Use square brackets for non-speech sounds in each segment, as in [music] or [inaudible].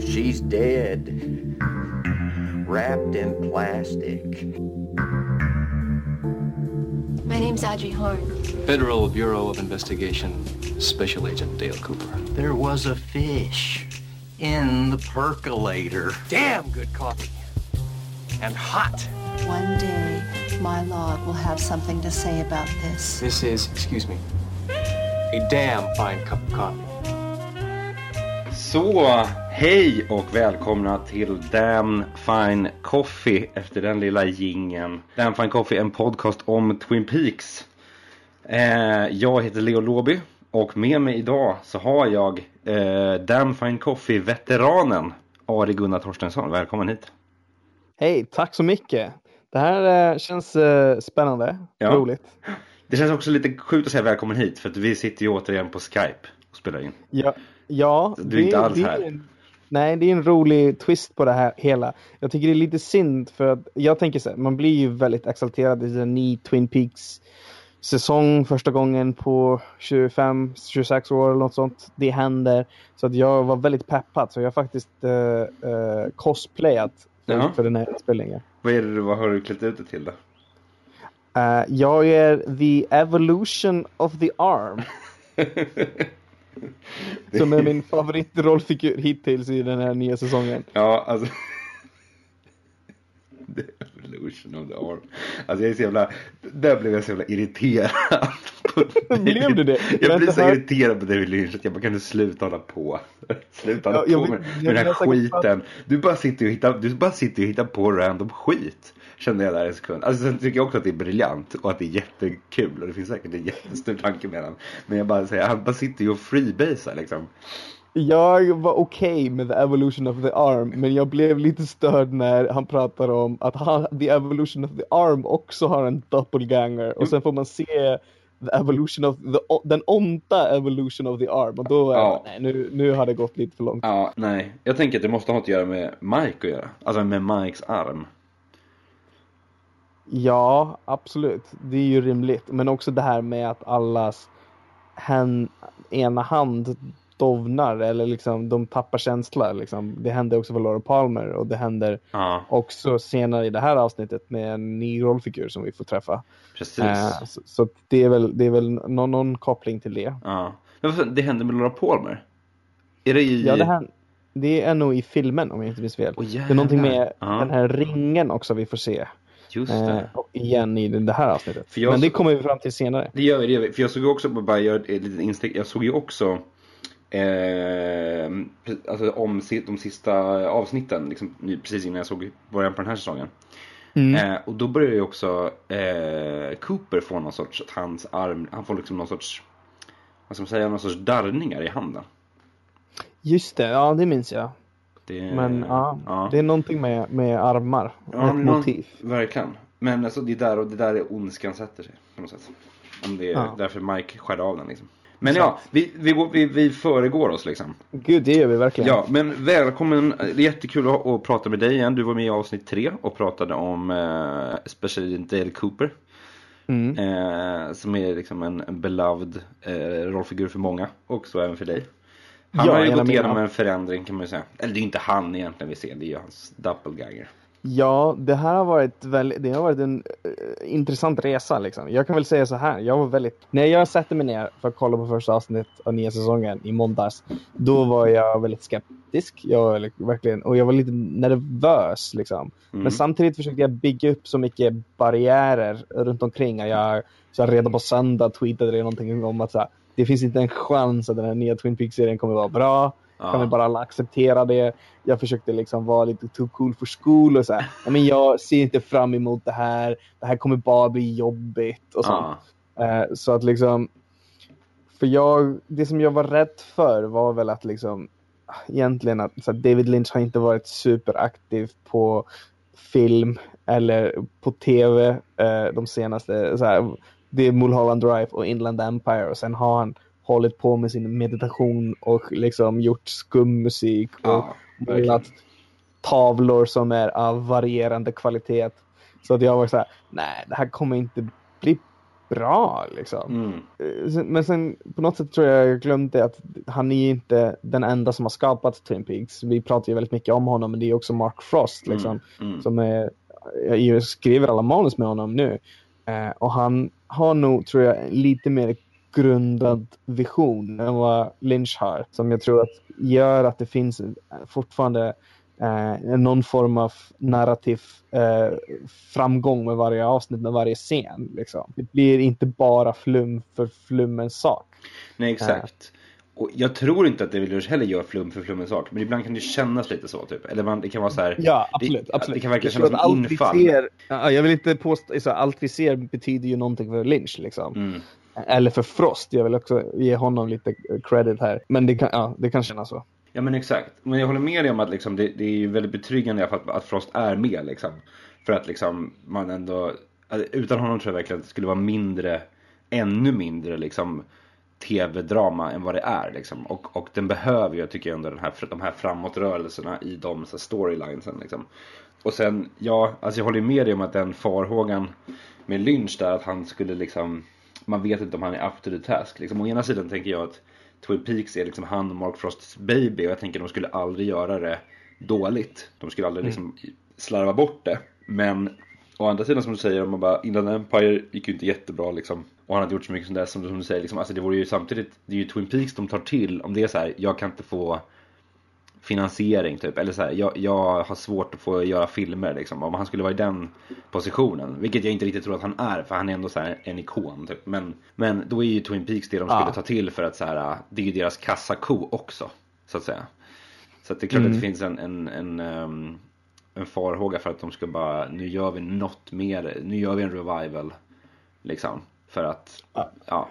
She's dead, wrapped in plastic. My name's Audrey Horn. Federal Bureau of Investigation, Special Agent Dale Cooper. There was a fish in the percolator. Damn good coffee. And hot. One day, my log will have something to say about this. This is, excuse me, a damn fine cup of coffee. Så, hej och välkomna till Damn Fine Coffee efter den lilla gingen. Damn Fine Coffee, en podcast om Twin Peaks. Eh, jag heter Leo Låby och med mig idag så har jag eh, Damn Fine Coffee-veteranen Ari Gunnar Torstensson. Välkommen hit. Hej, tack så mycket. Det här eh, känns eh, spännande, Ja. roligt. [laughs] Det känns också lite sjukt att säga välkommen hit för att vi sitter ju återigen på Skype och spelar in. Ja, ja Du är inte alls här. En, nej, det är en rolig twist på det här hela. Jag tycker det är lite synd för att jag tänker så här, man blir ju väldigt exalterad i en ny Twin Peaks säsong första gången på 25-26 år eller något sånt. Det händer. Så att jag var väldigt peppad så jag har faktiskt uh, uh, cosplayat för, för den här inspelningen. Vad, är det, vad har du klätt ut det till då? Uh, jag är the evolution of the arm. [laughs] Som är min favoritrollfigur hittills i den här nya säsongen. Ja, alltså. The evolution of the arm. Alltså jag är så jävla, där blev jag så jävla irriterad. Blev du det? Jag inte så hört- irriterad på David Lynch att jag bara kan du sluta hålla på. Sluta hålla Ja, på med, med den här skiten. Du bara sitter och hittar, du bara sitter och hittar på random skit. Kände jag där en sekund. Alltså sen tycker jag också att det är briljant och att det är jättekul och det finns säkert en jättestor tanke med den. Men jag bara säger, han bara sitter ju och freebasar liksom. Jag var okej med the evolution of the arm, men jag blev lite störd när han pratar om att han, the evolution of the arm också har en doppelganger och sen får man se the evolution of the, den onta evolution of the arm och då är Ja. nej nu, nu har det gått lite för långt. Ja, nej. Jag tänker att det måste ha att göra med Mike att göra. Alltså med Mikes arm. Ja, absolut. Det är ju rimligt. Men också det här med att allas hen, ena hand dovnar eller liksom de tappar känsla. Liksom. Det händer också för Laura Palmer och det händer Ja, också senare i det här avsnittet med en ny rollfigur som vi får träffa. precis. Eh, så så det är väl, det är väl någon, någon koppling till det. Ja. Men det händer med Laura Palmer? Är det i... Ja, det, här, det är nog i filmen om jag inte minns fel. Åh, det är någonting med. Ja. den här ringen också vi får se. Just Eh, det. och igen i det här avsnittet. Men det kommer vi fram till senare. Det gör vi, det gör vi. För jag såg också, bara göra ett litet instick, jag såg ju också eh, alltså om de sista avsnitten, liksom, precis innan jag såg början på den här säsongen. Mm. Eh, och då börjar ju också eh, Cooper få någon sorts, att hans arm, han får liksom någon sorts, vad ska man säga, någon sorts darrningar i handen. Just det, ja det minns jag. Det, Men ja, ja. det är någonting med, med armar. Ja, ett någon- motiv. Verkligen. Men alltså det är där och det där är ondskan sätter sig på något sätt. Om det är Ja. därför Mike skär av den liksom. Men ja, vi, vi, går, vi, vi föregår oss liksom. Gud, det gör vi verkligen. Ja, men välkommen. Det är jättekul att, att prata med dig igen. Du var med i avsnitt tre och pratade om eh, Special Agent Dale Cooper. Mm. Eh, som är liksom en, beloved eh, rollfigur för många. Och så även för dig. Han Ja, har ju gått igenom en förändring kan man ju säga. Eller det är inte han egentligen vi ser, det är ju hans doppelganger. Ja, det här har varit, väldigt, det har varit en eh, intressant resa. Liksom. Jag kan väl säga så här, jag var väldigt... När jag satte mig ner för att kolla på första avsnittet av nya säsongen i måndags, då var jag väldigt skeptisk. Jag var li- verkligen, och jag var lite nervös. Liksom. Men samtidigt försökte jag bygga upp så mycket barriärer runt omkring. Jag, så jag redan på söndag tweetade det någonting om att så här, det finns inte en chans att den här nya Twin Peaks-serien kommer vara bra. Ja. Kan vi bara alla acceptera det? Jag försökte liksom vara lite too cool for school och så här. "Ja, Men jag ser inte fram emot det här. Det här kommer bara bli jobbigt och sånt. Ja. Eh, så att liksom, för jag, det som jag var rädd för var väl att liksom, egentligen att så här, David Lynch har inte varit superaktiv på film eller på tv eh, de senaste, så här, det är Mulholland Drive och Inland Empire och sen har han hållit på med sin meditation och liksom gjort skummusik och Ja, verkligen. målat tavlor som är av varierande kvalitet. Så att jag var så här, nej det här kommer inte bli bra liksom. Mm. Eh, Men sen på något sätt tror jag jag glömde att han är inte den enda som har skapat Twin Peaks. Vi pratar ju väldigt mycket om honom men det är också Mark Frost liksom. Mm. Som är, jag skriver alla manus med honom nu. Eh, och han har nog, tror jag, lite mer grundad vision än vad Lynch har. Som jag tror att gör att det finns fortfarande eh, någon form av narrativ eh, framgång med varje avsnitt, med varje scen. Liksom. Det blir inte bara flum för flummens sak. Nej, exakt. Och jag tror inte att David Lynch heller gör flum för flummens sak, men ibland kan det kännas lite så typ. Eller man, det kan vara så här. Ja, absolut. det, absolut. Det kan verkligen kännas som infall. Ser, ja, jag vill inte påstå, så allt vi ser betyder ju någonting för Lynch liksom. Mm. Eller för Frost, jag vill också ge honom lite credit här. Men det kan, ja, det kan kännas så. Ja men exakt. Men jag håller med dig om att liksom, det, det är ju väldigt betryggande i alla fall att, att Frost är med liksom. För att liksom man ändå, alltså, utan honom tror jag verkligen att det skulle vara mindre, ännu mindre liksom tv-drama än vad det är liksom. Och, och den behöver ju, tycker jag, ändå den här, de här framåtrörelserna i de så storylinesen liksom. Och sen, ja, alltså jag håller med dig om att den farhågan med Lynch där att han skulle liksom, man vet inte om han är up to the task liksom. Å ena sidan tänker jag att Twin Peaks är liksom han och Mark Frosts baby och jag tänker de skulle aldrig göra det dåligt. De skulle aldrig liksom slarva bort det. Men å andra sidan som du säger, om man bara, Inland Empire gick ju inte jättebra liksom. Och han hade gjort så mycket som det som, som du säger, liksom, alltså det vore ju samtidigt, det är ju Twin Peaks de tar till om det är så här, jag kan inte få finansiering typ. Eller så här, jag, jag har svårt att få göra filmer liksom. Om han skulle vara i den positionen. Vilket jag inte riktigt tror att han är. För han är ändå så här en ikon typ. Men, men då är ju Twin Peaks det de skulle Ja. ta till för att så här, det är ju deras kassako också. Så att säga. Så att det är klart att det finns en, en, en, ehm, en farhåga för att de ska bara, nu gör vi något mer, nu gör vi en revival. Liksom. För att, ja,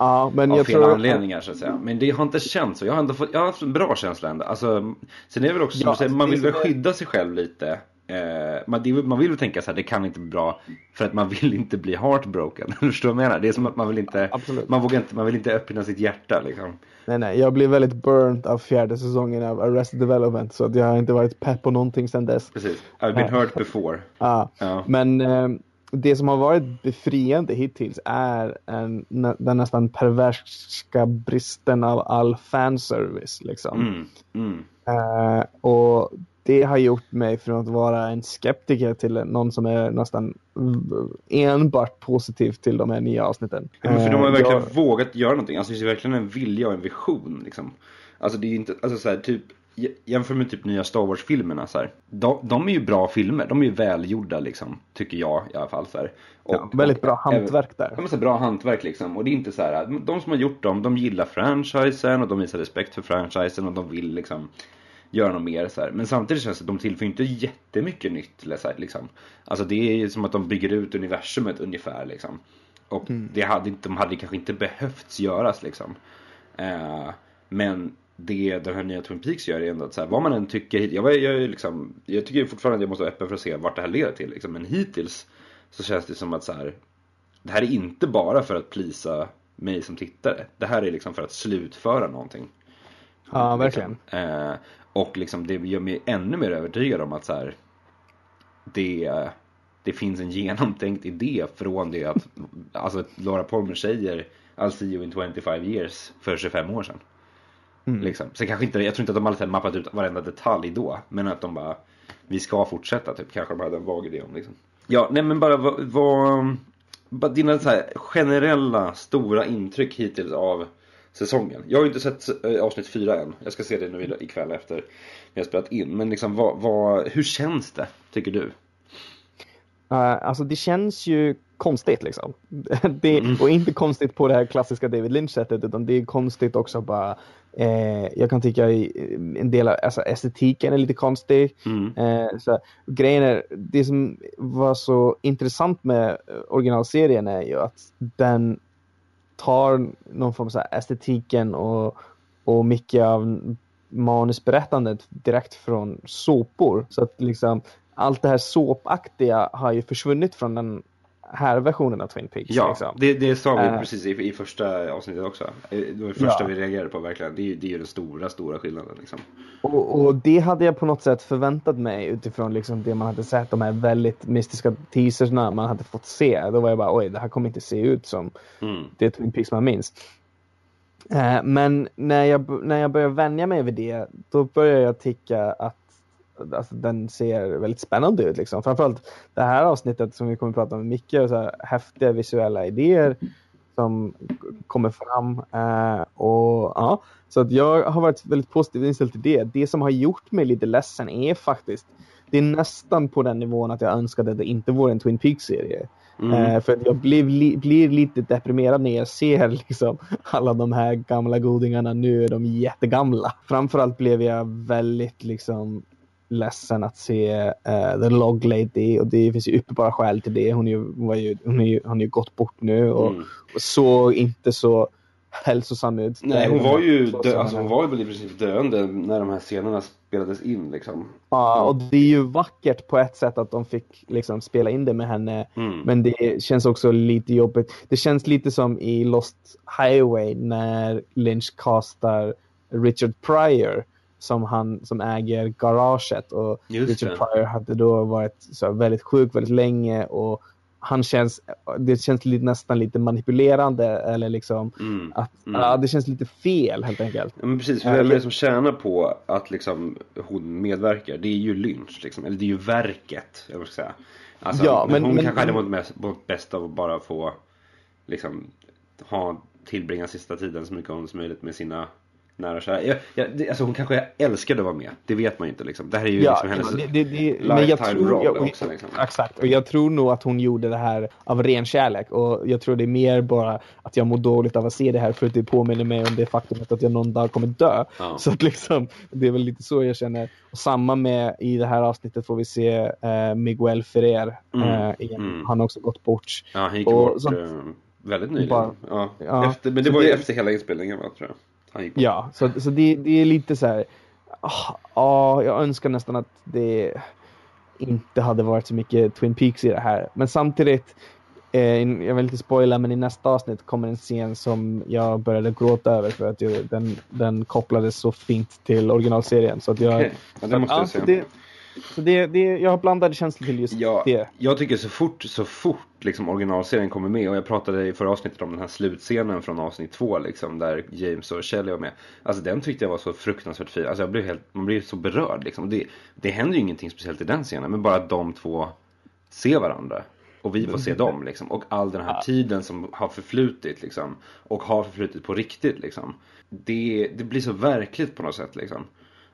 Ja, men av jag fel tror... anledningar så att säga. Men det har inte känts så. Jag har ändå fått, jag har haft en bra känsla ändå. Alltså, sen är det väl också som Ja, du säger, man vill väl skydda sig själv lite. Eh, man, det, man vill väl tänka så här, det kan inte bli bra. För att man vill inte bli heartbroken. [laughs] Förstår du vad jag menar? Det är som att man vill inte, Absolut. man vågar inte, man vill inte öppna sitt hjärta liksom. Nej, nej, jag blev väldigt burnt av fjärde säsongen av Arrested Development. Så att jag har inte varit pepp på någonting sedan dess. Precis. I've been hurt before. Ja. Ja. Men eh, det som har varit befriande hittills är en, den nästan perverska bristen av all fanservice. Liksom. Mm, mm. Eh, och det har gjort mig från att vara en skeptiker till någon som är nästan enbart positiv till de här nya avsnitten. Ja, för de har Eh, verkligen jag- vågat göra någonting. Alltså det ju verkligen en vilja och en vision liksom. Alltså det är inte, alltså så här, typ Jämför med typ nya Star Wars-filmerna så här. De, de är ju bra filmer, de är ju välgjorda liksom. Tycker jag i alla fall så här. Och, Ja, väldigt bra och- hantverk där. Ja, men bra hantverk liksom. Och det är inte så här, de som har gjort dem, de gillar franchisen och de visar respekt för franchisen och de vill liksom göra något mer så här. Men samtidigt känns det att de tillför inte jättemycket nytt liksom. Alltså det är ju som att de bygger ut universumet ungefär liksom. Och det hade, de hade kanske inte behövts göras liksom. Eh, men det den här nya Twin Peaks gör är ändå att så här, vad man än tycker, jag, jag, är liksom, jag tycker fortfarande att jag måste vara öppen för att se vart det här leder till liksom. Men hittills så känns det som att så här, det här är inte bara för att plisa mig som tittare. Det här är liksom för att slutföra någonting. Ja, verkligen. Eh, och liksom det gör mig ännu mer övertygad om att så här, det, det finns en genomtänkt idé från det att alltså, Laura Palmer säger I'll see you in 25 years för 25 år sedan. Mm. Liksom. Sen kanske inte, jag tror inte att de hade mappat ut varenda detalj då. Men att de bara, vi ska fortsätta typ. Kanske de hade en vag idé om liksom. Ja, nej men bara vad, vad bara dina så här generella stora intryck hittills av säsongen. Jag har ju inte sett äh, avsnitt fyra än. Jag ska se det nu ikväll efter vi har spelat in. Men liksom vad, vad, hur känns det, tycker du? Uh, alltså det känns ju konstigt liksom. [laughs] det, Och inte konstigt på det här klassiska David Lynch-sättet utan det är konstigt också bara eh, jag kan tycka en del av alltså, estetiken är lite konstig. Mm. Eh, så, grejen är, det som var så intressant med eh, originalserien är ju att den tar någon form av så här estetiken och, och mycket av manusberättandet direkt från såpor. Så att liksom allt det här såpaktiga har ju försvunnit från den här versionen av Twin Peaks. Ja, liksom. det, det sa vi Eh. precis i, i första avsnittet också. Eh, Det var det första Ja. vi reagerade på verkligen. Det är ju det är ju den stora, stora skillnaden liksom. Och, och det hade jag på något sätt förväntat mig utifrån liksom det man hade sett, de här väldigt mystiska teasersna man hade fått se. Då var jag bara oj, det här kommer inte se ut som Mm. det Twin Peaks man minns. Eh, men när jag, när jag börjar vänja mig vid det, då börjar jag tycka att alltså, den ser väldigt spännande ut. Liksom. Framförallt det här avsnittet som vi kommer att prata om, mycket så här häftiga visuella idéer som kommer fram. Eh, och, ja, så att jag har varit väldigt positivt inställd till det. Det som har gjort mig lite ledsen är faktiskt, det är nästan på den nivån att jag önskade att det inte vore en Twin Peaks-serie. Mm. Eh, för att jag blir, li, blir lite deprimerad när jag ser [laughs] liksom, alla de här gamla godingarna. Nu är de jättegamla. Framförallt blev jag väldigt liksom, ledsen att se eh, The Log Lady och det finns ju uppenbara skäl till det. Hon, är ju, var ju, hon, är ju, hon är ju gått bort nu och, Mm. och såg inte så hälsosam ut. Nej, hon var ju, dö, alltså, hon var ju väl i princip döende när de här scenerna spelades in liksom. Ja, och det är ju vackert på ett sätt att de fick liksom spela in det med henne. Mm. Men det känns också lite jobbigt. Det känns lite som i Lost Highway när Lynch castar Richard Pryor som, han, som äger garaget. Och Just Richard det. Pryor hade då varit så väldigt sjuk väldigt länge. Och han känns, det känns lite, nästan lite manipulerande eller liksom Mm. att Mm. ja, det känns lite fel helt enkelt. Ja, men precis, för vem är det som tjänar på att liksom hon medverkar? Det är ju Lynch liksom, eller det är ju verket, jag ska säga. Alltså, Ja, men, men- hon men- kanske hade mått, mått bäst av att bara få liksom ha, tillbringa sista tiden så mycket som möjligt med sina nära och kära. Jag, jag, det, alltså hon kanske älskade att vara med, det vet man ju inte liksom. Det här är ju liksom hennes det, det, det, men jag tror, roll jag, också liksom. Exakt, och jag tror nog att hon gjorde det här av ren kärlek och jag tror det är mer bara att jag mår dåligt av att se det här för att det påminner mig om det faktumet att jag någon dag kommer dö. Ja. [laughs] Så att liksom, det är väl lite så jag känner. Och samma med i det här avsnittet får vi se eh, Miguel Ferrer Mm, eh, igen. mm. Han har också gått bort. Ja, han gick Och bort sånt- eh, väldigt nyligen. Bara- ja. Ja. Efter, men det Så var ju det- efter hela inspelningen va, tror jag. Ja, så, så det, det är lite så här. ah, Ja, jag önskar nästan att det inte hade varit så mycket Twin Peaks i det här. Men samtidigt, eh, jag vill inte spoila, men i nästa avsnitt kommer en scen som jag började gråta över för att jag, den, den kopplades så fint till originalserien. Så att jag, Okej, ja, det måste ja, jag så se. det, så det, det, jag har blandade känslor till just Ja, det. jag tycker så fort, så fort liksom originalserien kommer med och jag pratade i förra avsnittet om den här slutscenen från avsnitt två liksom där James och Shelley var med. Alltså den tyckte jag var så fruktansvärt fin. Alltså jag blev helt, man blir så berörd liksom. Det, det händer ju ingenting speciellt i den scenen men bara att de två ser varandra. Och vi får se dem liksom. Och all den här tiden som har förflutit liksom. Och har förflutit på riktigt liksom. Det, det blir så verkligt på något sätt liksom.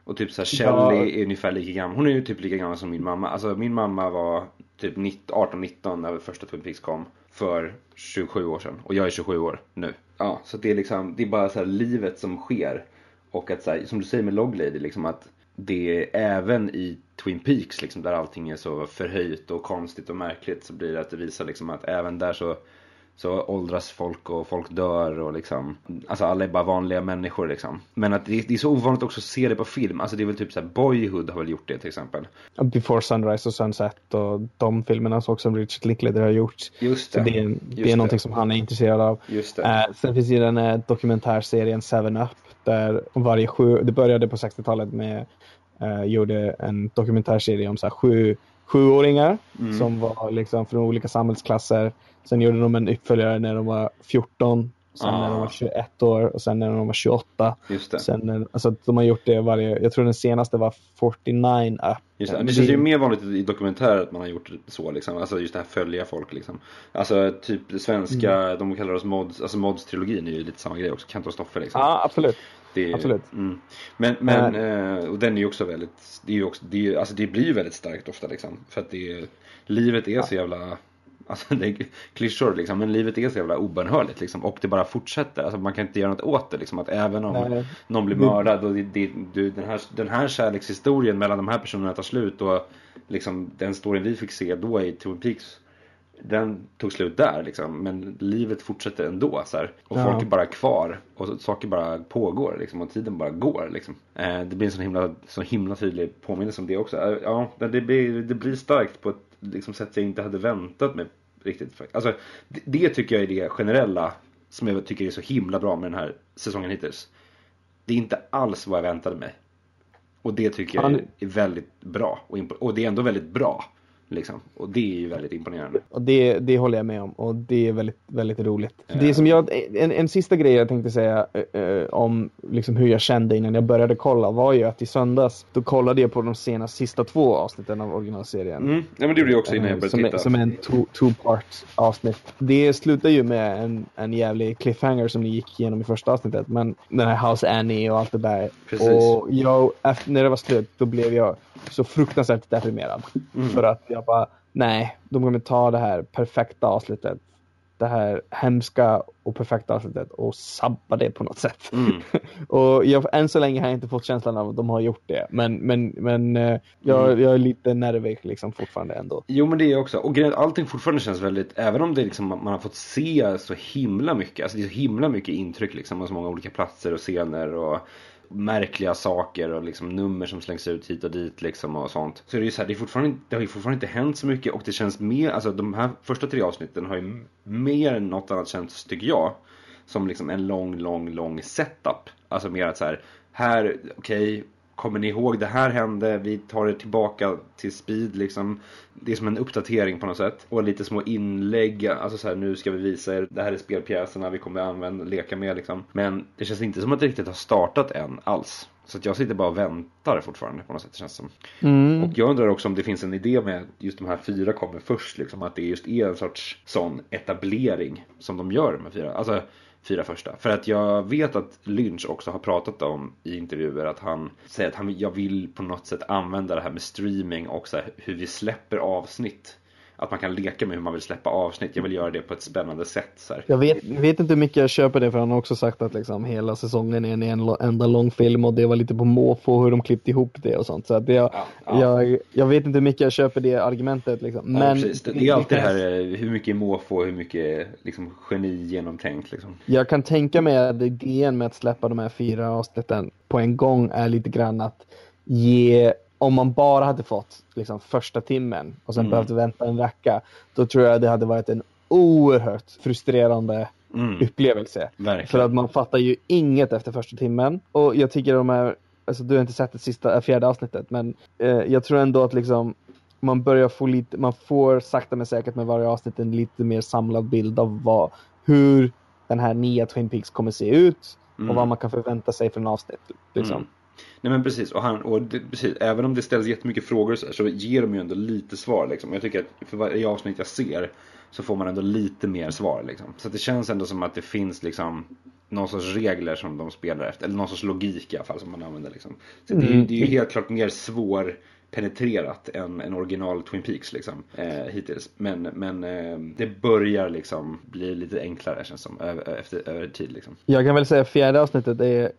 Och typ såhär Shelley är ungefär lika gammal. Hon är ju typ lika gammal som min mamma. Alltså min mamma var typ 18-19 när första Twin Peaks kom. För 27 år sedan. Och jag är 27 år nu. Ja, så det är liksom, det är bara så här livet som sker. Och att så här, som du säger med Log Lady, liksom att det är även i Twin Peaks liksom där allting är så förhöjt och konstigt och märkligt så blir det att det visar liksom att även där så så åldras folk och folk dör och liksom Alltså alla är bara vanliga människor liksom Men att det, det är så ovanligt också att se det på film Alltså det är väl typ såhär Boyhood har väl gjort det till exempel Before Sunrise och Sunset och de filmerna så som Richard Linklater har gjort. Just Så det, det, är, Just det är någonting som han är intresserad av. Just det Eh, sen finns ju den här dokumentärserien Seven Up där varje sju, det började på 60-talet med, eh, gjorde en dokumentärserie om så här sju sjuåringar Mm. som var liksom från olika samhällsklasser. Sen gjorde de en uppföljare när de var 14, sen när de Ah. var 21 år och sen när de var 28. Just det, Sen, när- alltså, de har gjort det varje, jag tror den senaste var 49 Up. just det. det känns ju mer vanligt i dokumentärer att man har gjort så liksom Alltså just det här följa folk liksom Alltså typ svenska, Mm. de kallar oss mods, alltså mods-trilogin är ju lite samma grej också Kent och Stoffe liksom Ja, absolut. Det är, Absolut. Mm. Men, men eh, och den är ju också väldigt, det är också, det, är, alltså det blir ju väldigt starkt ofta liksom. För att det livet är så jävla, alltså det är klyschor liksom, men livet är så jävla obönhörligt liksom. Och det bara fortsätter, alltså man kan inte göra något åt det liksom. Att även om Nej. någon blir mördad och det, det, du, den, här, den här kärlekshistorien mellan de här personerna tar slut och liksom den storyn vi fick se då i Twin Peaks den tog slut där liksom, men livet fortsätter ändå så här. Och Ja. folk är bara kvar och saker bara pågår liksom och tiden bara går liksom. Eh, det blir en sån himla, så himla tydlig påminnelse om det också. Eh, ja, det blir, det blir starkt på ett liksom, sätt jag inte hade väntat mig riktigt. Alltså, det, det tycker jag är det generella som jag tycker är så himla bra med den här säsongen hittills. Det är inte alls vad jag väntade mig. Och det tycker jag är, är väldigt bra. Och det är ändå väldigt bra. Liksom. Och det är ju väldigt imponerande. Och det, det håller jag med om och det är väldigt, väldigt roligt. Det som jag, en, en sista grej jag tänkte säga eh, eh, om liksom hur jag kände innan jag började kolla var ju att i söndags då kollade jag på de senaste sista två avsnitten av originalserien. Mm. Ja men det gjorde jag också innan jag Eh, började som, titta. som är en two- two-part avsnitt. Det slutar ju med en, en jävlig cliffhanger som ni gick igenom i första avsnittet. Men den här House Annie och allt det där. Precis. Och jag, efter, när det var slut, då blev jag så fruktansvärt deprimerad. Mm. För att jag bara, nej, de kommer ta det här perfekta avslutet. Det här hemska och perfekta avslutet och sabba det på något sätt. Mm. [laughs] och jag, än så länge har jag inte fått känslan av att de har gjort det. Men, men, men eh, jag, Mm. jag är lite nervig liksom fortfarande ändå. Jo men det är jag också. Och allting fortfarande känns väldigt, även om det liksom, man har fått se så himla mycket, alltså det är så himla mycket intryck liksom av så många olika platser och scener och märkliga saker och liksom nummer som slängs ut hit och dit liksom och sånt. Så är det ju så här, det, är fortfarande, det har ju fortfarande inte hänt så mycket och det känns mer, alltså de här första tre avsnitten har ju mer än något annat känts, tycker jag, som liksom en lång, lång, lång setup. Alltså mer att så här, här, okej, kommer ni ihåg det här hände, vi tar det tillbaka till speed liksom. Det är som en uppdatering på något sätt. Och lite små inlägg, alltså så här, nu ska vi visa er, det här är spelpjäserna vi kommer använda, leka med liksom. Men det känns inte som att det riktigt har startat än alls. Så att jag sitter bara och väntar fortfarande på något sätt känns det som. Mm. Och jag undrar också om det finns en idé med att just de här fyra kommer först liksom. Att det just är en sorts sån etablering som de gör med fyra. Alltså fyra första. För att jag vet att Lynch också har pratat om i intervjuer att han säger att han, jag vill på något sätt använda det här med streaming och så här, hur vi släpper avsnitt. Att man kan leka med hur man vill släppa avsnitt. Jag vill göra det på ett spännande sätt. Så här. Jag vet, vet inte hur mycket jag köper det för han har också sagt att liksom hela säsongen är en, en enda lång film och det var lite på måfå hur de klippte ihop det och sånt. Så att det, Ja, ja. Jag, jag vet inte hur mycket jag köper det argumentet liksom. Ja, Men precis. Det, det är alltid det här eh, hur mycket måfå och hur mycket liksom, geni genomtänkt. Liksom. Jag kan tänka mig att idén med att släppa de här fyra avsnitten på en gång är lite grann att ge, om man bara hade fått liksom, första timmen och sen Mm. behövt vänta en vecka, då tror jag det hade varit en oerhört frustrerande Mm, upplevelse. För verkligen. att man fattar ju inget efter första timmen. Och jag tycker de är, alltså du har inte sett det sista, äh, fjärde avsnittet, men eh, jag tror ändå att liksom man börjar få lite, man får sakta men säkert med varje avsnitt en lite mer samlad bild av vad, hur den här nya Twin Peaks kommer se ut Mm. och vad man kan förvänta sig från avsnitt. Liksom. Mm. Nej men precis, och, han, och det, precis, även om det ställs jättemycket frågor så, så ger de ju ändå lite svar liksom. Jag tycker att för varje avsnitt jag ser så får man ändå lite mer svar liksom. Så det känns ändå som att det finns liksom någon sorts regler som de spelar efter, eller någon sorts logik i alla fall som man använder liksom. Så det, är Mm. det är ju helt klart mer svår penetrerat än en original Twin Peaks liksom eh, hittills. Men, men eh, det börjar liksom bli lite enklare känns som över, efter, över tid liksom. Jag kan väl säga fjärde avsnittet är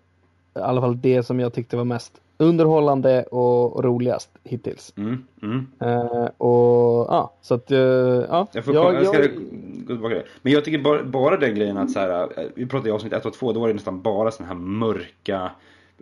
i alla fall det som jag tyckte var mest underhållande och roligast hittills. Mm, mm. Eh, och ja, så att eh, ja. Jag, får, jag, jag ska gå tillbaka till. Men jag tycker bara, bara den grejen att så här, eh, vi pratade i avsnitt 1 och 2, då var det nästan bara sådana här mörka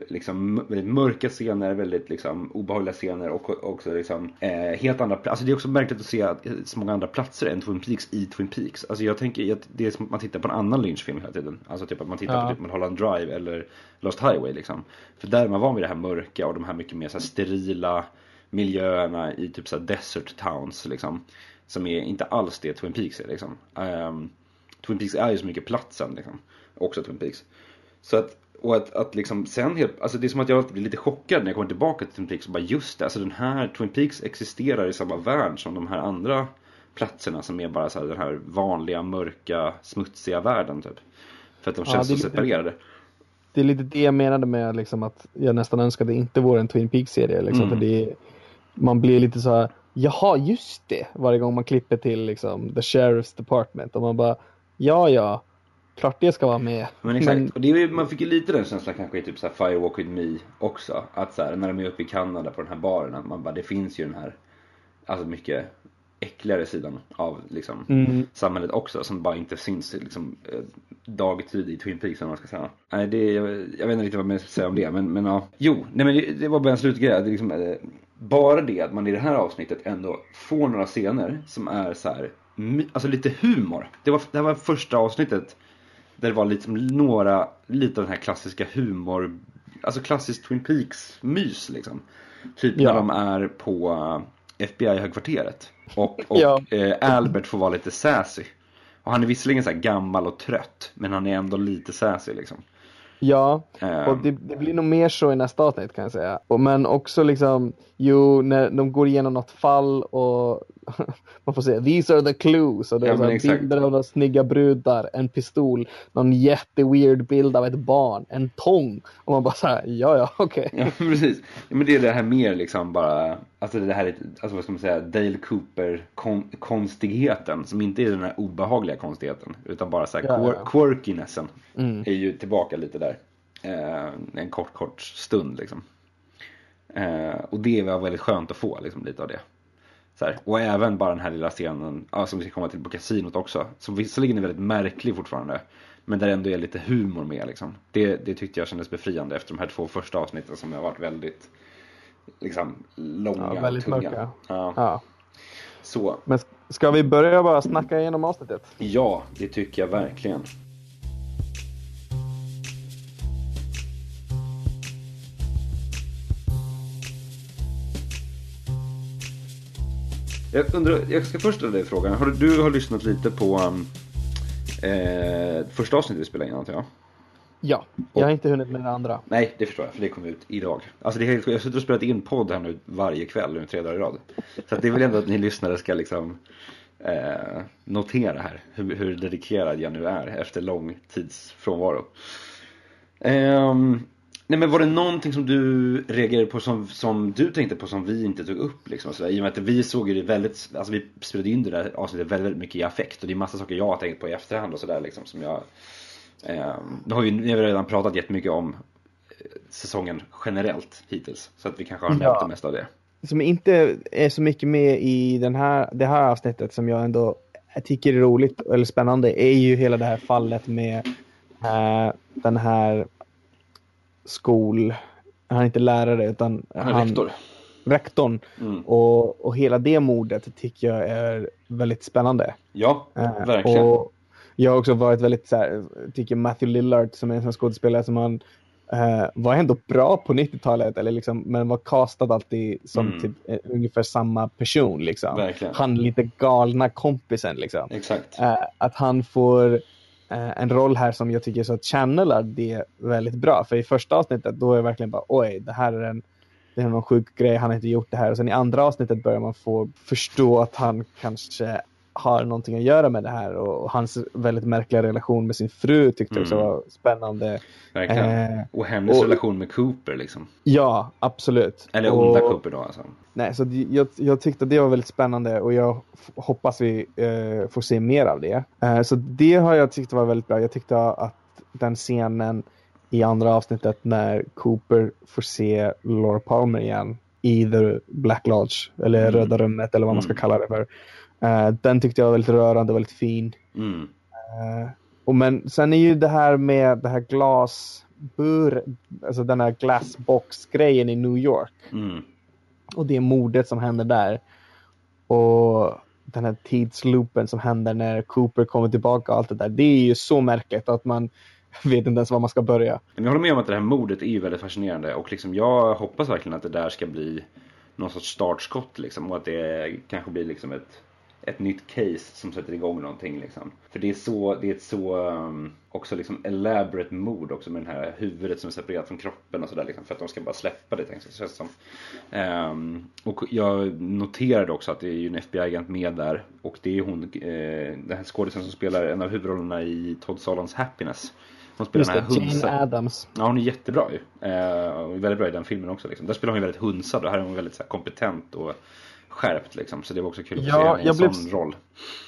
Liksom väldigt mörka scener, väldigt liksom obehagliga scener och också liksom eh, helt andra Alltså det är också märkligt att se att, eh, så många andra platser än Twin Peaks i Twin Peaks. Alltså jag tänker att det är som att man tittar på en annan Lynch-film hela tiden. Alltså typ att man tittar Ja. på typ Mulholland Drive eller Lost Highway liksom. För där är man van vid det här mörka och de här mycket mer så här sterila miljöerna i typ så här desert towns liksom. Som är inte alls det Twin Peaks är liksom. Ehm, Twin Peaks är ju så mycket platsen liksom. Också Twin Peaks. Så att, och att, att liksom sen helt, alltså det är som att jag alltid blir lite chockad när jag kommer tillbaka till Twin Peaks och bara just det, alltså den här Twin Peaks existerar i samma värld som de här andra platserna som är bara så här den här vanliga, mörka, smutsiga världen typ. För att de känns så separerade. Det är lite det jag menade med liksom att jag nästan önskade det inte vore en Twin Peaks-serie. Liksom, Mm. för det, man blir lite så här, jaha just det, varje gång man klipper till liksom, the sheriff's department och man bara, ja ja, klart det ska vara med. Men exakt, och det är, man fick ju lite den känslan kanske i typ så här Firewalk with me också. Att så här, när de är uppe i Kanada på den här baren, att man bara, det finns ju den här, alltså mycket äckligare sidan av liksom Mm. samhället också som bara inte syns liksom eh, dagtid i Twin Peaks om man ska säga. Nej, det, jag, jag vet inte riktigt vad man ska säga om det men, men ja. Jo, nej men det, det var bara en slutgrej. Det liksom, eh, bara det att man i det här avsnittet ändå får några scener som är så här alltså lite humor. Det var, det här var första avsnittet där det var liksom några, lite av den här klassiska humor, alltså klassiskt Twin Peaks-mys liksom. Typ Ja. när de är på eh, FBI-högkvarteret. Och, och [laughs] Ja. eh, Albert får vara lite sassy. Och han är visserligen så här gammal och trött, men han är ändå lite sassy liksom. Ja, Ehm. och det, det blir nog mer så i nästa avsnitt kan jag säga. Och, men också liksom, jo, när de går igenom något fall och man får se, these are the clues. Och det är Ja, så här bilder av några snygga brudar, en pistol, någon jätteweird bild av ett barn, en tång. Och man bara såhär, ja ja, okej. Ja [laughs] precis. Ja, men det är det här mer liksom bara, alltså det här, alltså vad ska man säga, Dale Cooper kon, konstigheten som inte är den här obehagliga konstigheten utan bara så här Ja, quir- quirkinessen Mm. är ju tillbaka lite där. Eh, en kort kort stund liksom. Eh, och det var väldigt skönt att få liksom lite av det. Så här. Och även bara den här lilla scenen, ja, som vi ska komma till på kasinot också. Som visserligen är väldigt märklig fortfarande. Men där ändå är lite humor med liksom. Det, det tyckte jag kändes befriande efter de här två första avsnitten som har varit väldigt liksom långa Ja, väldigt tunga. mörka. Ja. Ja. Så, Men sk- ska vi börja bara snacka igenom avsnittet? ja, det tycker jag verkligen. Jag undrar, jag ska först ställa dig frågan. Har du, har lyssnat lite på um, eh, första avsnittet vi spelade in antar jag? Ja, jag har inte hunnit med det andra. Nej, det förstår jag, för det kommer ut idag. Alltså det är, helt- jag suttit och spelat in podd här nu varje kväll nu tre dagar i rad. Så det är väl ändå att ni lyssnare ska liksom eh, notera här hur, hur dedikerad jag nu är efter lång tids frånvaro. Ehm, nej men var det någonting som du reagerade på som, som du tänkte på som vi inte tog upp liksom? Så där, I och med att vi såg ju det väldigt, alltså vi spelade in det där avsnittet väldigt, mycket i affekt och det är massa saker jag har tänkt på i efterhand och sådär liksom som jag Eh, nu har ju, ni har redan pratat jättemycket om eh, säsongen generellt hittills. Så att vi kanske har nämnt Ja. det mesta av det. som inte är så mycket med i den här, det här avsnittet som jag ändå tycker är roligt eller spännande är ju hela det här fallet med eh, den här skol... Han är inte lärare utan Han är rektor. rektorn. Mm. Och, och hela det mordet tycker jag är väldigt spännande. Ja, Eh, verkligen. Och jag har också varit väldigt så här, tycker Matthew Lillard som är en sån skådespelare som han eh, var ändå bra på 90-talet, eller liksom, men var castad alltid som Mm. typ, eh, ungefär samma person. Liksom. Verkligen. Han lite galna kompisen. Liksom. Exakt. Eh, att han får en roll här som jag tycker så att channelar det väldigt bra. För i första avsnittet då är det verkligen bara oj, det här är en det är någon sjuk grej, han har inte gjort det här. Och sen i andra avsnittet börjar man få förstå att han kanske har någonting att göra med det här. Och, och hans väldigt märkliga relation med sin fru tyckte jag också Mm. var spännande. Verkligen. Eh, och hennes och- relation med Cooper liksom. Ja, absolut. Eller och, onda Cooper då alltså. Nej, så jag, jag tyckte det var väldigt spännande och jag hoppas vi eh, får se mer av det. Eh, så det har jag tyckt var väldigt bra. Jag tyckte att den scenen i andra avsnittet när Cooper får se Laura Palmer igen i The Black Lodge, eller Mm. Röda rummet eller vad man ska Mm. kalla det för. Eh, den tyckte jag var väldigt rörande och väldigt fin. Mm. Eh, och men sen är ju det här med det här glasbur, alltså den här glassbox-grejen i New York Mm och det mordet som händer där. Och den här tidsloopen som händer när Cooper kommer tillbaka och allt det där. Det är ju så märkligt att man [laughs] vet inte ens var man ska börja. Jag håller med om att det här mordet är ju väldigt fascinerande och liksom jag hoppas verkligen att det där ska bli någon sorts startskott liksom och att det kanske blir liksom ett, ett nytt case som sätter igång någonting liksom. För det är så, det är ett så um, också liksom elaborate mord också med det här huvudet som är separerat från kroppen och sådär liksom för att de ska bara släppa det tänks det känns som. Ehm, och jag noterade också att det är ju en FBI-agent med där och det är hon, eh, den här skådisen som spelar en av huvudrollerna i Todd Solons Happiness. Hon spelar Just den det, här Jane Adams. Ja, hon är jättebra ju. Eh, väldigt bra i den filmen också. Liksom. Där spelar hon ju väldigt hunsad och här är hon väldigt så här, kompetent och skärpt liksom. Så det var också kul att Ja, se henne i en blev- sån roll.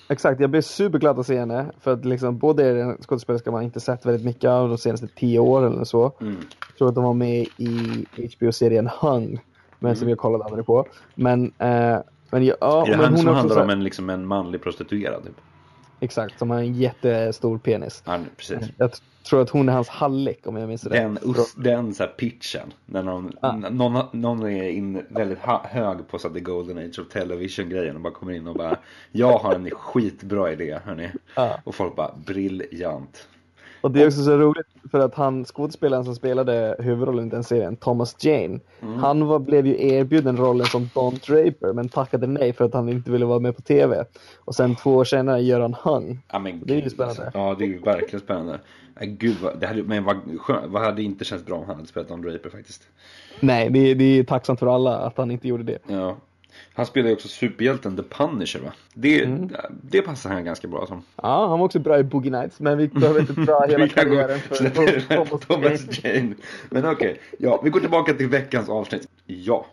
Exakt, jag blev superglad att se henne. För att liksom, både är en skådespelerska man inte sett väldigt mycket av de senaste tio åren eller så. Mm. Jag tror att de var med i HBO-serien Hung. Men som jag kollade aldrig på. Men, eh, men ja, Är det men han som också handlar om en, liksom, en manlig prostituerad? Typ? Exakt. Som har en jättestor penis. Ja, precis. Jag tror att hon är hans hallick om jag minns rätt. Den, den så här pitchen. När någon, Ja. någon, någon är in väldigt hög på så the golden age of television grejen och bara kommer in och bara Jag har en skitbra idé hörni. Ja. Och folk bara briljant. Och det är också så roligt för att han, skådespelaren som spelade huvudrollen i den serien, Thomas Jane, Mm. han var, blev ju erbjuden rollen som Don Draper men tackade nej för att han inte ville vara med på TV. Och sen två år senare gör han Hung. Ja, men, Det är ju spännande. alltså. Ja det är ju verkligen spännande. Ja, gud vad, det hade, men vad, vad hade inte känts bra om han hade spelat Don Draper faktiskt. Nej, det, är- det är tacksamt för alla att han inte gjorde det. Ja. Han spelar ju också superhjälten The Punisher va? Det, Mm. det passar han ganska bra som. Ja, han var också bra i Boogie Nights men vi behöver inte dra [laughs] hela kan gå- karriären för Thomas Jane. [laughs] Thomas Jane. Men okej, ja vi går tillbaka till veckans avsnitt. Ja.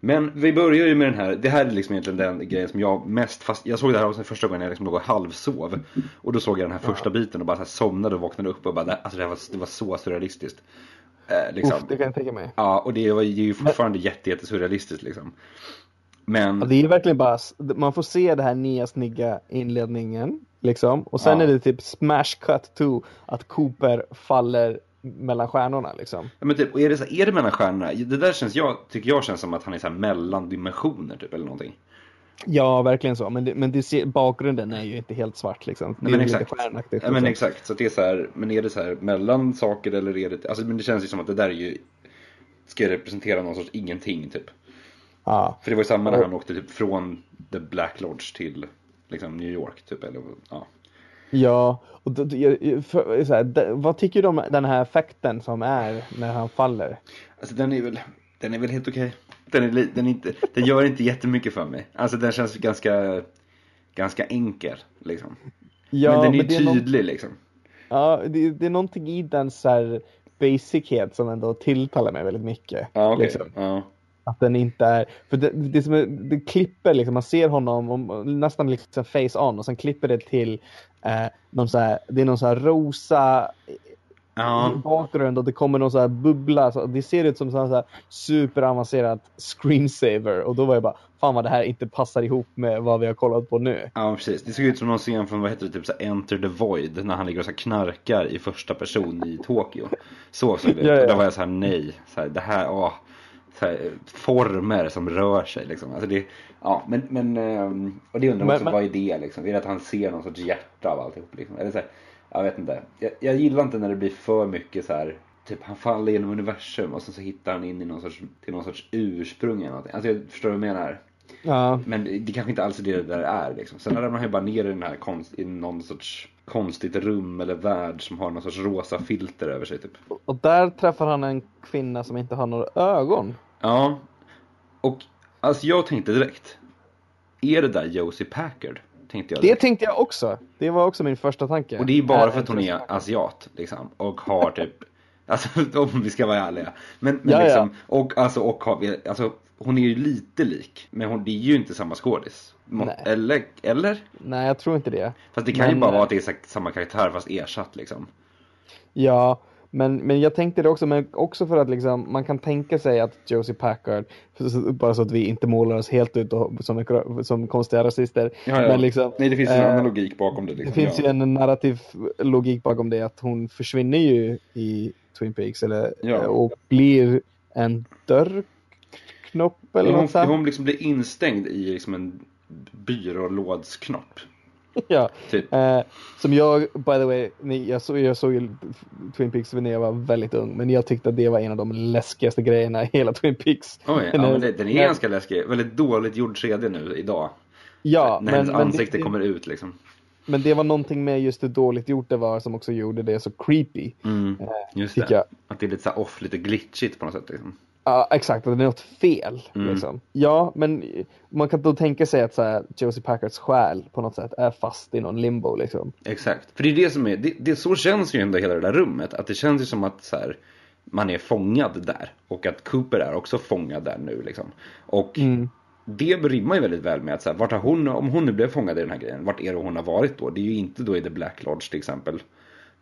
Men vi börjar ju med den här, det här är liksom egentligen den grejen som jag mest fast Jag såg det här avsnittet första gången jag liksom låg och halvsov. Och då såg jag den här första biten och bara så somnade och vaknade upp och bara, det- alltså det, här var, det var så surrealistiskt. Eh, liksom. Uff, det kan jag tänka mig. Ja, och det var ju fortfarande jätte, jätte surrealistiskt liksom. Men, Ja, det är verkligen bara, man får se det här nya snygga inledningen liksom. Och sen Ja. är det typ smash cut to att Cooper faller mellan stjärnorna liksom. ja, men typ, och är det, så, är det mellan stjärnorna? Det där känns, jag tycker jag känns som att han är så här mellan dimensioner typ eller någonting. Ja, verkligen så. Men, det, men det ser, bakgrunden är ju inte helt svart liksom. Det Nej, men är exakt. lite stjärnaktigt. Ja, men liksom. exakt, så det är så här, men är det så här mellan saker eller är det, alltså men det känns ju som att det där är ju, ska representera någon sorts ingenting typ. Ja. För det var ju samma när han åkte typ från The Black Lodge till liksom New York typ eller ja. Ja, och för, så här, vad tycker du om den här effekten som är när han faller? Alltså den är väl, den är väl helt okej. Den, är, li- den, är inte, den gör inte jättemycket för mig. Alltså den känns ganska, ganska enkel liksom. Ja, men den är ju det är tydlig liksom. Ja, det, det är någonting i den så här basichet som ändå tilltalar mig väldigt mycket. Ja okej. liksom. Ja. Att den inte är, för det, det, som är, det klipper liksom, man ser honom och, nästan liksom face on och sen klipper det till eh, någon så här, det är någon så här rosa Ja. bakgrund och det kommer någon så här bubbla. Så det ser ut som så här superavancerat screensaver och då var jag bara, fan vad det här inte passar ihop med vad vi har kollat på nu. Ja precis, det såg ut som någon scen från vad heter det, typ så Enter the Void när han ligger och så knarkar i första person i Tokyo. Så såg det ut. Ja, ja. Och då var jag så här nej, så här, det här, åh. Former som rör sig liksom. Alltså det, ja men, men ehm, och det undrar man också, men- vad är det liksom? Är det att han ser någon sorts hjärta av alltihop liksom? Eller så här, jag vet inte. Jag, jag gillar inte när det blir för mycket så här. Typ han faller genom universum och sen så hittar han in i någon sorts, till någon sorts ursprung eller någonting. Alltså jag förstår vad du menar. Ja, Men det kanske inte alls är det det där är liksom. Sen ramlar han ju bara ner i den här konst, i någon sorts konstigt rum eller värld som har någon sorts rosa filter över sig typ. och där träffar han en kvinna som inte har några ögon. Ja. Och alltså jag tänkte direkt. Är det där Josie Packard? Tänkte jag Det tänkte jag också. Det var också min första tanke. Och det är bara för att hon är asiat liksom. Och har typ [laughs] Alltså om vi ska vara ärliga. Men, men Ja, ja. liksom, och alltså, och har, alltså hon är ju lite lik. Men hon, det är ju inte samma skådis. Nej. Eller? Eller? Nej, jag tror inte det. Fast det kan ju Men, bara eh, vara att det är sa- samma karaktär fast ersatt liksom. Ja, men, men jag tänkte det också, men också för att liksom, man kan tänka sig att Josie Packard, [laughs] bara så att vi inte målar oss helt ut och, som, som konstiga rasister. Ja, ja. Men liksom, Nej det finns ju en eh, annan logik bakom det. Det Liksom. finns ja. ju en narrativ logik bakom det att hon försvinner ju i Twin Peaks eller, Ja. och blir en dörrknopp eller hon, något sånt. hon liksom blir instängd i liksom en byrålådsknopp. [laughs] Ja. Typ. Eh, som jag, by the way, ni, jag, såg, jag såg Twin Peaks när jag var väldigt ung, men jag tyckte att det var en av de läskigaste grejerna i hela Twin Peaks. Oj, ja, [laughs] När- men det, den är när- ganska läskig. Väldigt dåligt gjord 3D nu idag. Ja, när men, hennes men, ansikte det, kommer ut liksom. men det var någonting med just hur dåligt gjort det var som också gjorde det så creepy. Mm, just tycker det. jag. Att det är lite så off, lite glitchigt på något sätt liksom. Ja, exakt. Att det är något fel. Mm. Liksom. Ja, men man kan då tänka sig att så här, Josie Packards själ på något sätt är fast i någon limbo. Liksom. Exakt. För det är det som är, det, det, så känns ju ändå hela det där rummet. Att det känns ju som att så här, man är fångad där. Och att Cooper är också fångad där nu liksom. Och Mm. det rimmar ju väldigt väl med att så här, vart har hon, om hon nu blev fångad i den här grejen, vart är det hon har varit då? Det är ju inte då i The Black Lodge till exempel.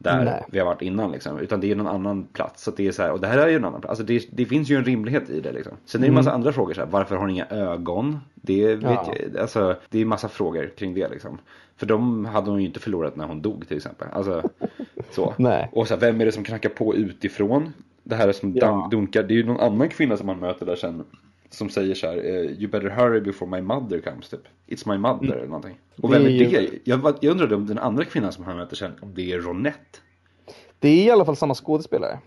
Där Nej. vi har varit innan liksom. Utan det är någon annan plats. Så det är så här, och det här är ju en annan plats. Alltså det, det finns ju en rimlighet i det liksom. Sen är det en massa andra frågor så här, varför har hon inga ögon? Det vet Mm. Ja. jag, alltså det är massa frågor kring det liksom. För de hade hon ju inte förlorat när hon dog till exempel. Alltså så. [laughs] Nej. Och så här, vem är det som knackar på utifrån? Det här är som Ja. dun- dunkar, det är ju någon annan kvinna som man möter där sen. Som säger så här, eh, you better hurry before my mother comes typ. It's my mother eller någonting. Och Mm. Det vem är är det? Jag, jag undrade om den andra kvinnan som han möter sen, om det är Ronette. Det är i alla fall samma skådespelare.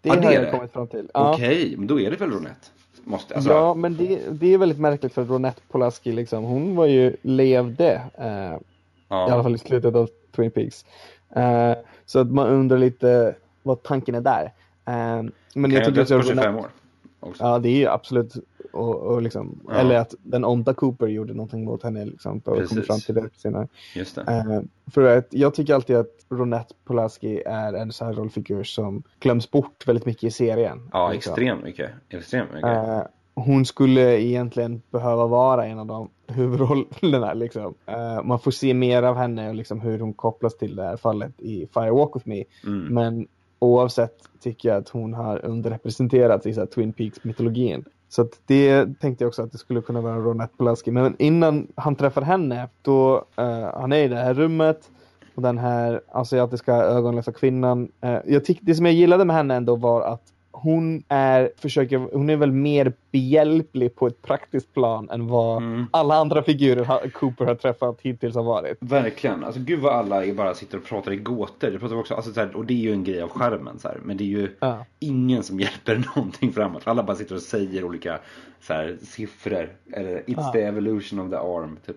Det, det har är jag det. kommit fram till. Ja. Okej, men då är det väl Ronette? Måste, alltså, ja, men det, det är väldigt märkligt för Ronette Polaski liksom, hon var ju levde eh, ja. i alla fall i slutet av Twin Peaks. Eh, så att man undrar lite vad tanken är där. Eh, men kan jag jag tycker döds också på att 25 Ronette, år? Också. ja det är ju absolut och, och liksom, Ja. eller att den onda Cooper gjorde någonting mot henne liksom, och kom fram till det senare. Just det. Eh, för att jag tycker alltid att Ronette Polaski är en sån här rollfigur som glöms bort väldigt mycket i serien. Ja, liksom. extremt mycket. Extremt mycket. Eh, hon skulle egentligen behöva vara en av de huvudrollerna. Liksom. Eh, man får se mer av henne och liksom hur hon kopplas till det här fallet i Fire Walk With Me. Mm. Men oavsett tycker jag att hon har underrepresenterats i så Twin Peaks-mytologin. Så att det tänkte jag också att det skulle kunna vara Ronette Polaski. Men innan han träffar henne, då uh, han är i det här rummet och den här asiatiska ögonlösa kvinnan. Uh, jag tyck, det som jag gillade med henne ändå var att hon är, försöker, hon är väl mer behjälplig på ett praktiskt plan än vad Mm. alla andra figurer ha- Cooper har träffat hittills har varit. Verkligen. Alltså gud vad alla är bara sitter och pratar i gåtor. Det pratar också, alltså, så här, och det är ju en grej av skärmen så här. Men det är ju Ja. ingen som [laughs] hjälper någonting framåt. Alla bara sitter och säger olika så här, siffror. Eller it's Ja. the evolution of the arm typ.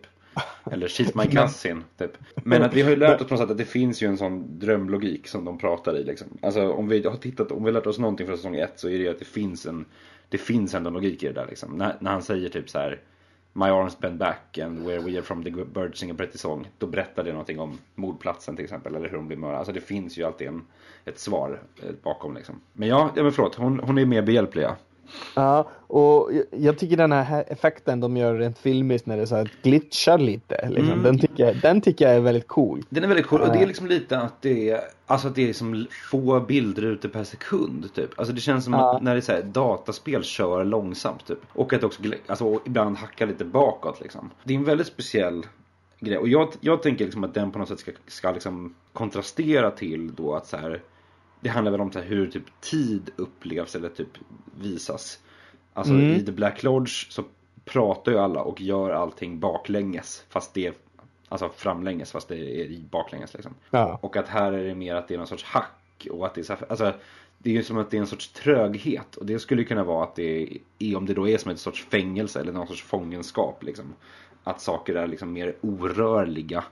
Eller she's my cousin typ. Men att vi har ju lärt oss på något sätt att det finns ju en sån drömlogik som de pratar i liksom. Alltså om vi har tittat, om vi har lärt oss någonting från säsong ett så är det ju att det finns en det finns ändå logik i det där liksom. När, när han säger typ så här My arms bend back and where we are from the birds sing a pretty song. Då berättar det någonting om mordplatsen till exempel. Eller hur hon blir mördad. Alltså det finns ju alltid en, ett svar eh, bakom liksom. Men ja, ja men förlåt. Hon, hon är mer behjälplig ja. Ja, och jag, tycker den här effekten de gör rent filmiskt när det så här glitchar lite. Liksom, Mm. den, tycker jag, den tycker jag är väldigt cool. Den är väldigt cool och det är liksom lite att det är Alltså att det är som få bildrutor per sekund typ. Alltså det känns som Ja. att när det är så här, dataspel kör långsamt typ. Och att det också alltså, ibland hackar lite bakåt liksom. Det är en väldigt speciell grej. Och jag, jag tänker liksom att den på något sätt ska, ska liksom kontrastera till då att så här Det handlar väl om här hur typ tid upplevs eller typ visas. Alltså Mm. i The Black Lodge så pratar ju alla och gör allting baklänges. Fast det är Alltså framlänges fast det är baklänges liksom. Ja. Och att här är det mer att det är någon sorts hack och att det är så här, alltså det är ju som att det är en sorts tröghet och det skulle kunna vara att det är om det då är som ett sorts fängelse eller någon sorts fångenskap liksom. Att saker är liksom mer orörliga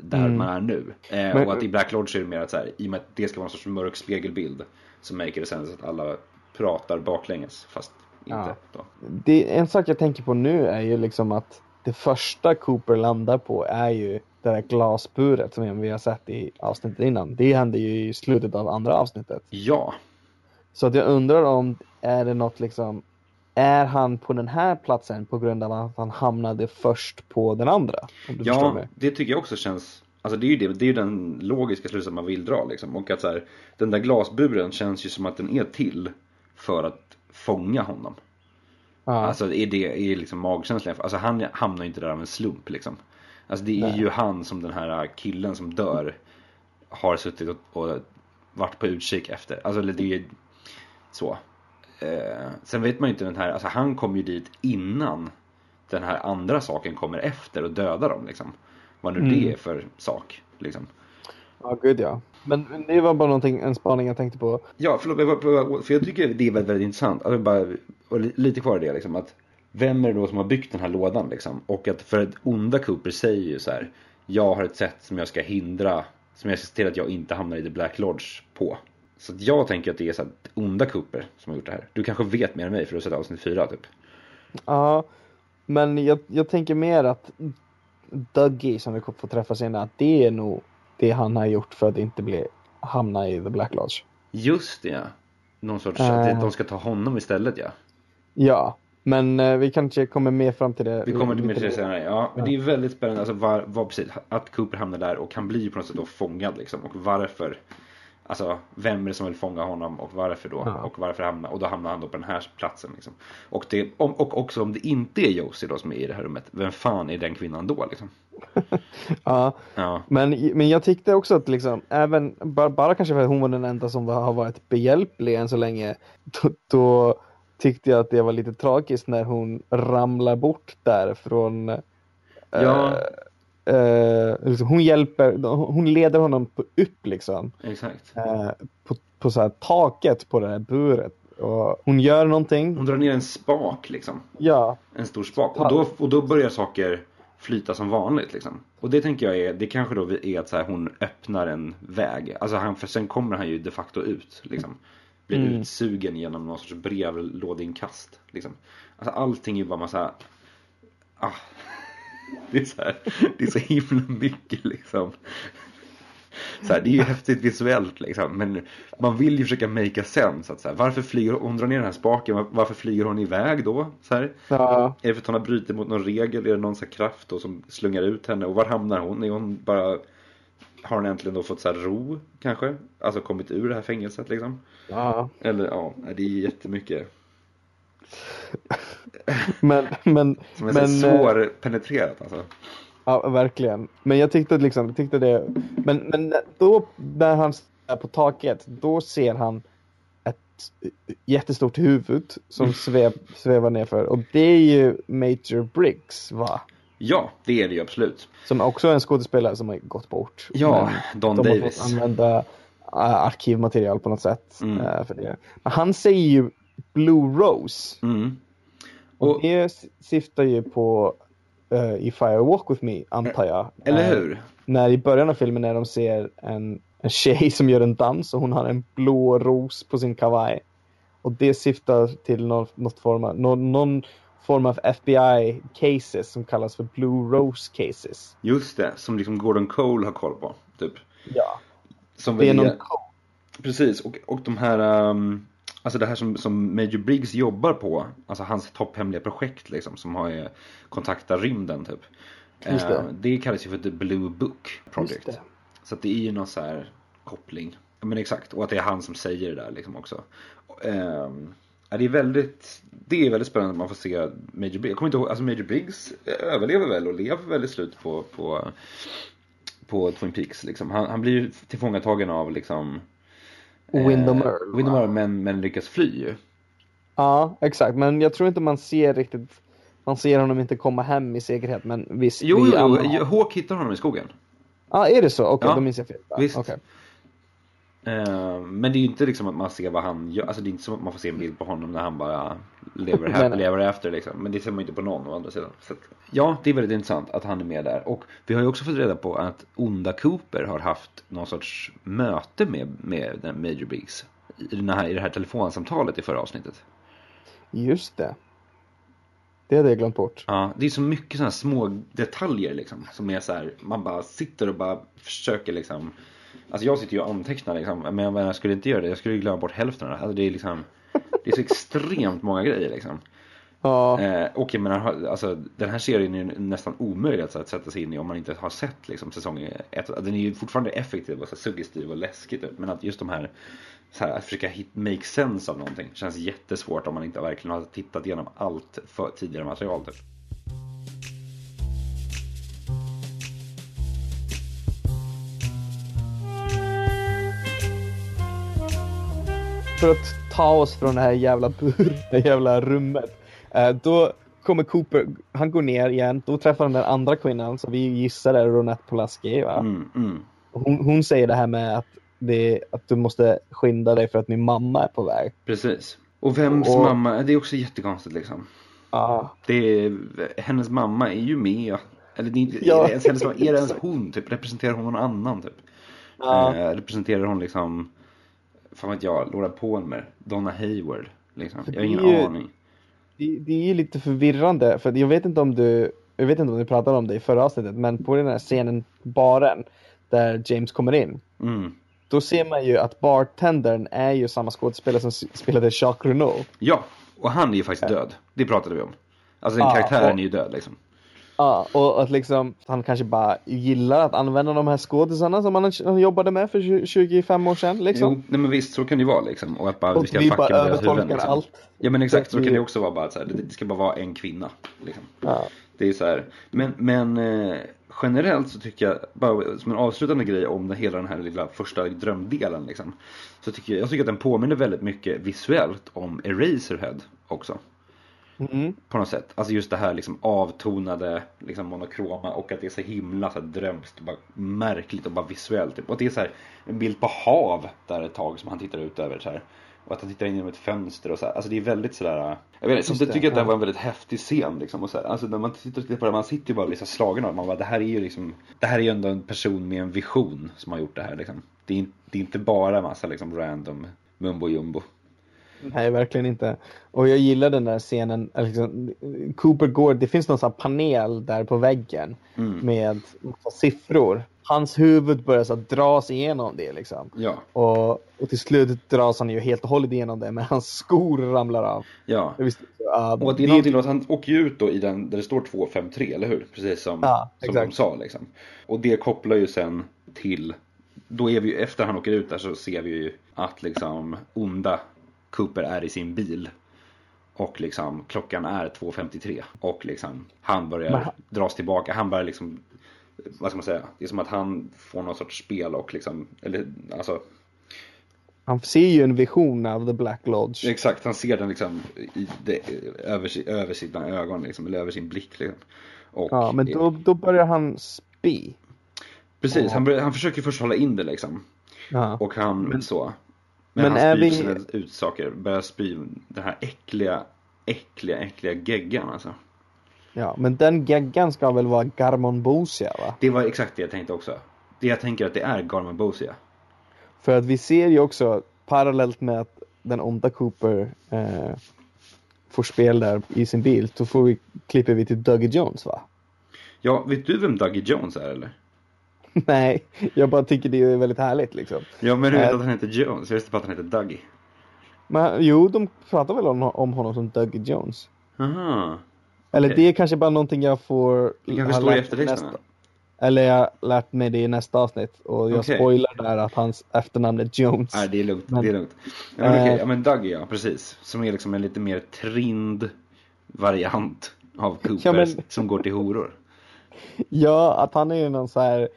där man är nu. Eh, Men- och att i Black Lodge är det mer att så här, i och med att det ska vara en sorts mörk spegelbild så märker det sen att alla pratar baklänges fast inte Ja. Det, en sak jag tänker på nu är ju liksom att det första Cooper landar på är ju det där glasburet som vi har sett i avsnittet innan. Det hände ju i slutet av andra avsnittet. Ja, Så att jag undrar om är det något liksom är han på den här platsen på grund av att han hamnade först på den andra? Ja, det tycker jag också känns Alltså det är ju det, det är ju den logiska slutsatsen man vill dra liksom. Och att så här, den där glasburen känns ju som att den är till för att fånga honom. Ja. Alltså är det är liksom magkänslan. Alltså han hamnar ju inte där av en slump liksom. Alltså det är Nej. ju han som den här killen som dör har suttit och, och varit på utkik efter. Alltså det är ju så. Eh, sen vet man ju inte den här, alltså han kom ju dit innan den här andra saken kommer efter och dödar dem liksom. Vad nu Mm. det är för sak liksom. ja, gud ja. Men det var bara någonting, en spaning jag tänkte på. Ja, förlåt, för jag tycker det är väldigt, väldigt intressant. Alltså bara, och li- lite kvar i det liksom. Att vem är det då som har byggt den här lådan liksom? Och att för att onda Cooper säger ju så här. Jag har ett sätt som jag ska hindra, som jag ska se till att jag inte hamnar i The Black Lodge på. Så jag tänker att det är så onda Cooper som har gjort det här. Du kanske vet mer än mig för du har sett avsnitt fyra typ. Ja, men jag, jag tänker mer att Dougie som vi får träffa senare, att det är nog det han har gjort för att inte bli, hamna i The Black Lodge. Just det ja. Någon sorts, Äh. att de ska ta honom istället ja. Ja, Men eh, vi kanske kommer mer fram till det. Vi kommer till mer till det senare. Ja, men det är väldigt spännande alltså, var, var, precis, att Cooper hamnar där och han blir på något sätt då fångad liksom. Och varför. Alltså vem är det som vill fånga honom och varför då? Ja. Och varför hamnar, och då hamnar han då på den här platsen liksom. Och, det, om, och också om det inte är Josie då som är i det här rummet. Vem fan är den kvinnan då liksom? [laughs] Ja, Ja, men, men jag tyckte också att liksom, även, bara, bara kanske för att hon var den enda som har varit behjälplig än så länge, då, då tyckte jag att det var lite tragiskt när hon ramlar bort där från Ja. eh, liksom, hon hjälper, hon leder honom på- upp liksom. exakt. Eh, på, på så här taket på det här buret. Och hon gör någonting. Hon drar ner en spak liksom. Ja, En stor spak. Och då, och då börjar saker flyta som vanligt liksom. Och det tänker jag är, det kanske då är att så här, hon öppnar en väg. Alltså han, för sen kommer han ju de facto ut liksom. Blir Mm. utsugen genom någon sorts brevlådeinkast. Liksom. Alltså allting är bara massa, ah. Det är så här, det är så himla mycket liksom. Så här, det är ju häftigt visuellt liksom, men man vill ju försöka make a sense. Att så här, varför flyger hon drar ner den här spaken? Var- Varför flyger hon iväg då? Så här, ja, är det för att hon har brutit mot någon regel? Är det någon så kraft då som slungar ut henne? Och var hamnar hon? Är hon bara... Har hon äntligen då fått så här ro kanske? Alltså kommit ur det här fängelset liksom? ja. Eller ja, det är jättemycket [laughs] Men, men, som är men, eh, svårpenetrerat alltså. Ja, verkligen. Men jag tyckte liksom, tyckte det. Men, men då när han är på taket, då ser han ett jättestort huvud som svev, svävar nerför. Och det är ju Major Briggs, va? Ja, det är det ju absolut. Som också är en skådespelare som har gått bort. Ja, Don de har Davis. fått använda äh, arkivmaterial på något sätt Mm. äh, för det. Men han säger ju Blue Rose. Mm. Och Och, det syftar ju på uh, I Fire Walk With Me, antar jag. eller Eh, hur? när i början av filmen när de ser en, en tjej som gör en dans och hon har en blå ros på sin kavaj. Och det syftar till någon, något form av, någon, någon form av FBI cases som kallas för Blue Rose cases. Just det, som liksom Gordon Cole har koll på. Typ. Ja, Som det är någon är- Precis, och, och de här, um, alltså det här som, som Major Briggs jobbar på, alltså hans topphemliga projekt liksom, som har eh, kontaktat rymden typ. Just det. Eh, det kallas ju för The Blue Book Project. Så det är ju någon så här koppling. Ja men exakt, och att det är han som säger det där liksom också. Ja, det är väldigt, det är väldigt spännande att man får se Major Briggs. Jag kommer inte ihåg, alltså Major Briggs överlever väl och lever väl i slut på, på, på Twin Peaks liksom. Han, han blir ju tillfångatagen av liksom Windom eh, Earl, Windom va? Earl men, men lyckas fly ju. Ja, exakt. Men jag tror inte man ser riktigt, man ser honom inte komma hem i säkerhet. Men visst. Jo, vi jo, jo, Hawk hittar honom i skogen. Ja, är det så? Okej, Ja, då minns jag fel. Visst. okej. Eh, men det är ju inte liksom att man ser vad han gör, alltså det är inte som att man får se en bild på honom när han bara lever Nej, happily nej. ever after liksom. Men det ser man ju inte på någon å andra sidan. Så att, ja, det är väldigt intressant att han är med där. Och vi har ju också fått reda på att onda Cooper har haft någon sorts möte med, med den Major Briggs. I, den här, I det här telefonsamtalet i förra avsnittet. Just det. Det hade jag glömt bort. Ja, det är så mycket sådana små detaljer liksom. Som är så här, man bara sitter och bara försöker liksom. Alltså jag sitter ju och antecknar liksom. Men jag skulle inte göra det. Jag skulle glömma bort hälften av det. Alltså det är liksom. Det är så extremt många grejer liksom. Ja, Eh, och jag menar, alltså, den här serien är ju nästan omöjlig att, att sätta sig in i om man inte har sett liksom, säsong ett. Den är ju fortfarande effektiv och så suggestiv och läskig typ. Men att just de här, så här att försöka hit, make sense av någonting känns jättesvårt om man inte verkligen har tittat igenom allt för tidigare material typ. För att ta oss från det här jävla bur, [laughs] det jävla rummet. Eh, då kommer Cooper, han går ner igen, då träffar han den andra kvinnan som vi gissar är Ronette Polaski. Va? Mm, mm. Hon, hon säger det här med att, det, att du måste skynda dig för att min mamma är på väg. Precis. Och vems Och- mamma, det är också jättekonstigt liksom. Ja, Det är, hennes mamma är ju med. Eller det är, inte, Ja. är, det ens hennes, är det ens hon? Typ, representerar hon någon annan typ? Ja. Eh, representerar hon liksom, fan vet jag, Laura Palmer, Donna Hayward? Liksom. Jag har ingen ju- aning. det, det är lite förvirrande för jag vet inte om du, jag vet inte om du pratade om det i förra avsnittet, men på den här scenen, baren, där James kommer in. Mm. Då ser man ju att bartendern är ju samma skådespelare som spelade Jacques Renault. Ja, Och han är ju faktiskt död. Det pratade vi om. Alltså den Ja, karaktären och- är ju död liksom. Ja, och att liksom han kanske bara gillar att använda de här skådisarna som han, han jobbade med för 20 25 år sedan liksom. Jo, nej men visst så kan det ju vara liksom. Och att bara Och vi ska vi fucka bara med deras huvuden liksom. allt. Ja men exakt, så kan det också vara bara att så här, det, det ska bara vara en kvinna. Liksom. Ja. Det är så här. Men, men eh, generellt så tycker jag, bara som en avslutande grej om den, hela den här lilla första drömdelen liksom. Så tycker jag, jag tycker att den påminner väldigt mycket visuellt om Eraserhead också. Mm. På något sätt. Alltså just det här liksom avtonade, liksom monokroma och att det är så himla så här drömskt och bara märkligt och bara visuellt. Typ. Och det är så här en bild på hav där ett tag som han tittar ut över så här. Och att han tittar in genom ett fönster och så här. Alltså det är väldigt sådär Jag vet inte, jag tycker att det här var en väldigt häftig scen liksom och så här. Alltså när man tittar tittar på det, man sitter ju bara liksom slagen av. Man bara, det här är ju liksom Det här är ju ändå en person med en vision som har gjort det här liksom. Det är, inte- det är inte bara en massa liksom random mumbo jumbo. Nej, verkligen inte. Och jag gillar den där scenen, liksom, Cooper går, det finns någon sån panel där på väggen Mm. med siffror. Hans huvud börjar så dras igenom det liksom. Ja, Och, och till slut dras han ju helt och hållet igenom det, men hans skor ramlar av. ja. Visste, ja, Och det är någonting att han åker ju ut då i den där det står 253, eller hur? Precis som, Ja, som de sa liksom. Och det kopplar ju sen till, då är vi ju, efter han åker ut där så ser vi ju att liksom onda Cooper är i sin bil. Och liksom klockan är 2.53 och liksom han börjar Men han- dras tillbaka. Han börjar liksom, vad ska man säga, det är som att han får någon sorts spel och liksom, eller alltså Han ser ju en vision av The Black Lodge. Exakt, han ser den liksom i det, över, över sina ögon liksom, eller över sin blick liksom. Och, Ja, men då, då börjar han spy. Precis, han, börjar, han försöker först hålla in det liksom. Ja. Och han så. Men, men han spyr vi- sina utsaker, börjar spy den här äckliga, äckliga, äckliga geggan alltså. ja, men den geggan ska väl vara Garmon Bosia va? Det var exakt det jag tänkte också. Det jag tänker att det är Garman Bosia. För att vi ser ju också parallellt med att den onda Cooper eh, får spel där i sin bil, så får vi, klipper vi till Dougie Jones va? Ja, vet du vem Dougie Jones är eller? [laughs] Nej, jag bara tycker det är väldigt härligt liksom. Ja, men du vet Äh. att han heter Jones? Jag visste bara att han heter Dougie. Men jo, de pratar väl om, om honom som Dougie Jones. Aha. Eller Okej. det är kanske bara någonting jag får... Det kanske står i eftertexterna. Eller jag har lärt mig det i nästa avsnitt och jag Okej. spoilar där att hans efternamn är Jones. Nej, det är lugnt. Men- det är lugnt. Ja, men, Eh. okej, ja, men Dougie, ja precis. Som är liksom en lite mer trind variant av Cooper Ja, men- som går till horor. Ja, att han är någon så här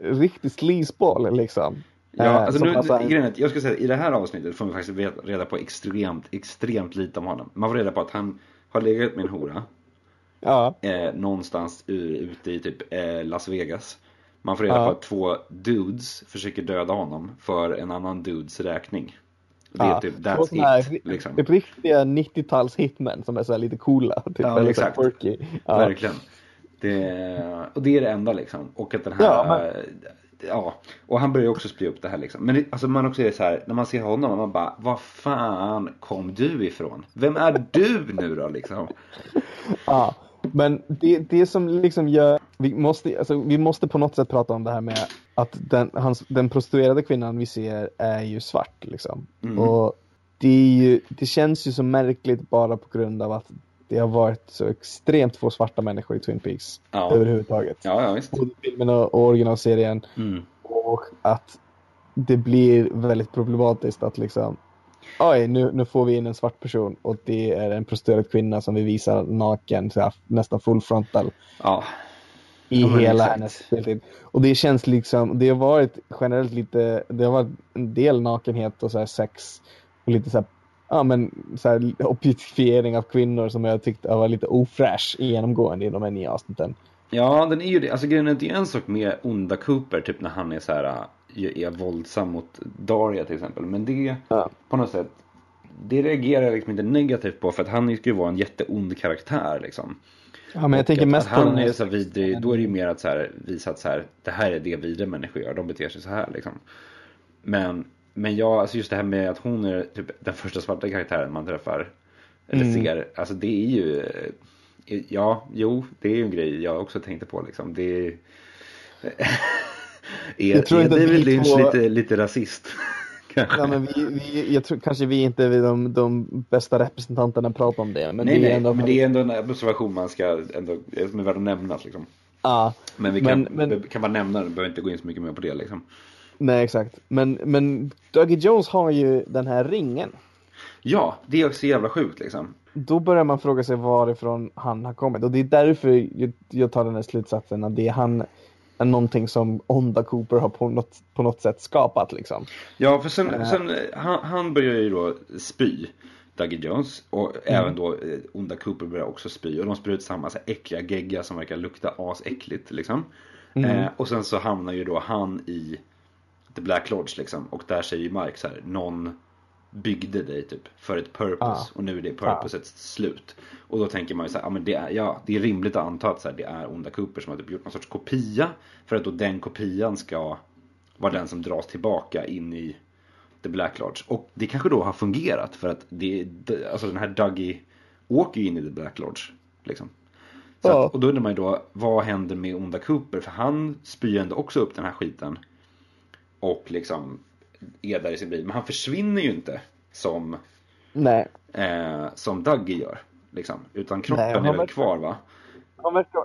riktig sleazeball liksom. Ja, Eh, alltså nu, så här- grejen är att jag ska säga i det här avsnittet får man faktiskt reda på extremt, extremt lite om honom. Man får reda på att han har legat med en hora Ja, eh, någonstans ute i typ eh, Las Vegas. Man får reda Ja. på att två dudes försöker döda honom för en annan dudes räkning. Det är ja. typ that's såna här it. Liksom. Riktiga 90-tals hitmen som är så här lite coola. Typ, Ja, eller exakt. Så. Verkligen. Det, och det är det enda liksom. Och att den här, Ja, ja, och han börjar ju också spy upp det här liksom. Men det, alltså man också är så här, när man ser honom, man bara, var fan kom du ifrån? Vem är du nu då liksom? Ja, men det, det som liksom gör, vi måste, alltså, vi måste på något sätt prata om det här med att den, hans, den prostituerade kvinnan vi ser är ju svart liksom. Mm. Och det, är ju, det känns ju så märkligt bara på grund av att det har varit så extremt få svarta människor i Twin Peaks Ja. överhuvudtaget. Ja, ja visst. Både filmen och originalserien. Mm. Och att det blir väldigt problematiskt att liksom Oj, nu, nu får vi in en svart person och det är en prostituerad kvinna som vi visar naken, så här, nästan full frontal Ja, i Ja, hela exakt. hennes speltid. Och det känns liksom, det har varit generellt lite, det har varit en del nakenhet och så här sex och lite så här, ja men så här objektifiering av kvinnor som jag tyckte var lite ofräsch genomgående i de här nya avsnitten. ja den är ju det. Alltså grejen är det är en sak med onda Cooper, typ när han är så här, äh, är våldsam mot Daria till exempel. Men det, Ja. på något sätt, det reagerar jag liksom inte negativt på för att han ska ju vara en jätteond karaktär liksom. Ja men jag Och tänker mest på han är så vidrig, då är det ju mer att så här, visa att så här, det här är det vidriga människor gör, de beter sig så här liksom. Men, men ja, alltså just det här med att hon är typ den första svarta karaktären man träffar, eller Mm. ser, alltså det är ju, eh, ja, jo, det är ju en grej jag också tänkte på liksom. Det är, är, [laughs] Jag tror är inte att David vi Lynch två- lite, lite rasist? [laughs] Ja, men vi, vi, jag tror kanske vi inte är de, de bästa representanterna att prata om det. Men nej, det är nej, ändå... men det är ändå en observation man ska ändå, som är värd att nämna. Liksom. Ja, Men vi kan, Men- men- kan bara nämna det, behöver inte gå in så mycket mer på det. Liksom. Nej exakt. Men, men Dougie Jones har ju den här ringen. Ja, det är också jävla sjukt liksom. Då börjar man fråga sig varifrån han har kommit. Och det är därför jag, tar den här slutsatsen att det är han är någonting som Onda Cooper har på något, på något sätt skapat liksom. Ja, för sen, Eh. sen han, han börjar ju då spy, Dougie Jones. Och även då eh, onda Cooper börjar också spy. Och de spyr ut samma så här, äckliga gegga som verkar lukta asäckligt liksom. Eh, och sen så hamnar ju då han i The Black Lodge liksom. Och där säger ju Mike så här, någon byggde dig typ för ett purpose. Ah. Och nu är det purposet slut. Och då tänker man ju så här, ja men det är, ja, det är rimligt att anta att så här, det är onda Cooper som har typ gjort någon sorts kopia. För att då den kopian ska vara den som dras tillbaka in i The Black Lodge. Och det kanske då har fungerat för att det, alltså den här Dougie åker ju in i The Black Lodge. Liksom. Att, och då undrar man ju då, vad händer med onda Cooper? För han spyr ändå också upp den här skiten. Och liksom är där i sin bil. Men han försvinner ju inte som, Nej, eh, som Dougie gör. Liksom. Utan kroppen Nej, är väl verkar- kvar va? han verkar,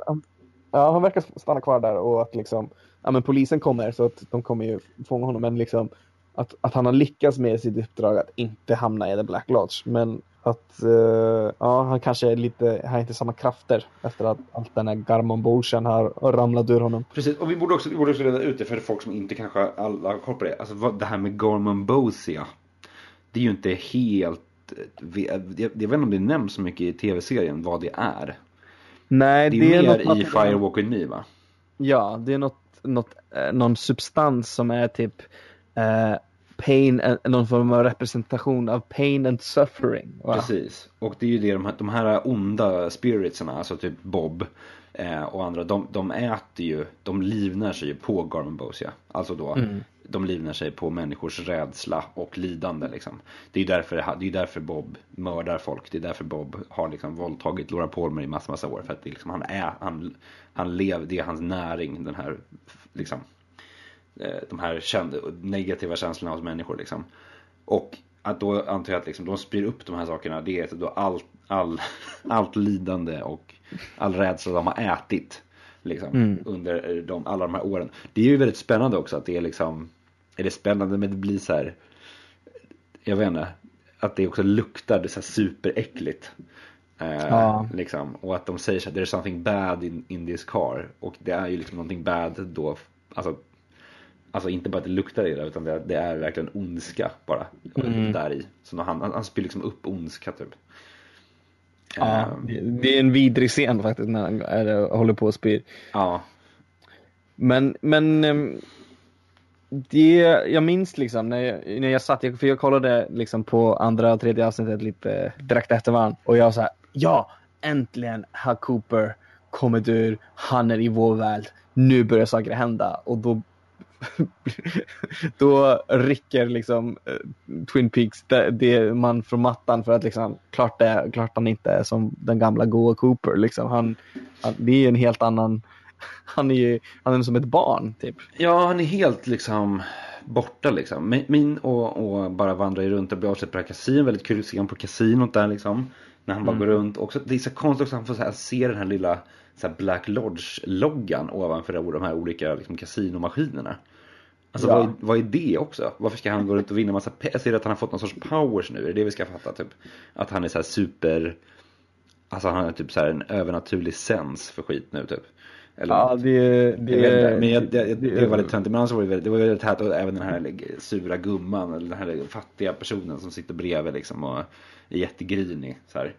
ja, han verkar stanna kvar där och att liksom, ja men polisen kommer så att de kommer ju fånga honom. Men liksom att, att han har lyckats med sitt uppdrag att inte hamna i The Black Lodge. Men att eh, ja, han kanske är lite, har inte samma krafter efter att allt den här Garmon Bolshan har, ramlat ur honom. Precis, och vi borde också, vi borde också reda ut det för folk som inte kanske alla har koll på det. Alltså vad, det här med Gorman Bosia. Det är ju inte helt, jag, jag vet inte om det nämns så mycket i tv-serien vad det är. Nej, Det är, mer något i att- Firewalk With Me va? Ja, det är något, något, eh, någon substans som är typ eh, pain, eh, någon form av representation av pain and suffering. va? Precis. Och det är ju det de här, de här onda spiritsarna, alltså typ Bob eh, och andra, de, de äter ju, de livnär sig ju på Garmin Bosia. Alltså då, de livnär sig på människors rädsla och lidande liksom. Det är ju därför, det är därför Bob mördar folk. Det är därför Bob har liksom våldtagit Laura Palmer i massa, massa år. För att det liksom, han är, han, han lever, det är hans näring, den här liksom de här negativa känslorna hos människor liksom. Och att då antar jag att liksom, de spyr upp de här sakerna, det är då all, all, [laughs] allt lidande och all rädsla de har ätit. Liksom, under de, alla de här åren. Det är ju väldigt spännande också att det är liksom, är det spännande men det blir så här, jag vet inte, att det också luktar det så här superäckligt. Eh, Ja. liksom, och att de säger så här, there's something bad in, in this car. Och det är ju liksom någonting bad då, alltså Alltså inte bara att det luktar illa utan det, det är verkligen ondska bara där i. Så han, han, han spyr liksom upp ondska typ. Ja, Eh, det- är en vidrig scen faktiskt när han är, håller på och spyr. ja. Men, men ehm, det, jag minns liksom när jag, när jag satt, för jag kollade liksom på andra och tredje avsnittet lite direkt efter varandra och jag sa ja, äntligen har Cooper kommit ur, han är i vår värld, nu börjar saker hända och då då rycker liksom eh, Twin Peaks det, det man från mattan för att liksom klart, det, klart han inte är som den gamla goa Cooper liksom. Han, han, det är en helt annan [laughs] han är ju han är som ett barn typ. ja, han är helt liksom borta liksom. Min- och, och bara vandrar runt och blir avsedd på det här kasinot. Väldigt kul att se honom på kasinot där liksom. När han bara går runt. Också, det är så konstigt också att han får så här, se den här lilla så här Black Lodge-loggan ovanför de här olika liksom, kasinomaskinerna. Alltså Ja. vad, är, vad är det också? Varför ska han gå runt och vinna massa pengar? Jag ser att han har fått någon sorts powers nu, är det det vi ska fatta? Typ? Att han är så här super... Alltså han har typ så här en övernaturlig sens för skit nu typ. Eller Ja, något. det, det, Jag men jag, det, det, det var lite töntigt. Men annars var det väldigt, det var väldigt härligt. Och även den här sura gumman, eller den här fattiga personen som sitter bredvid liksom och är jättegrinig. Så här,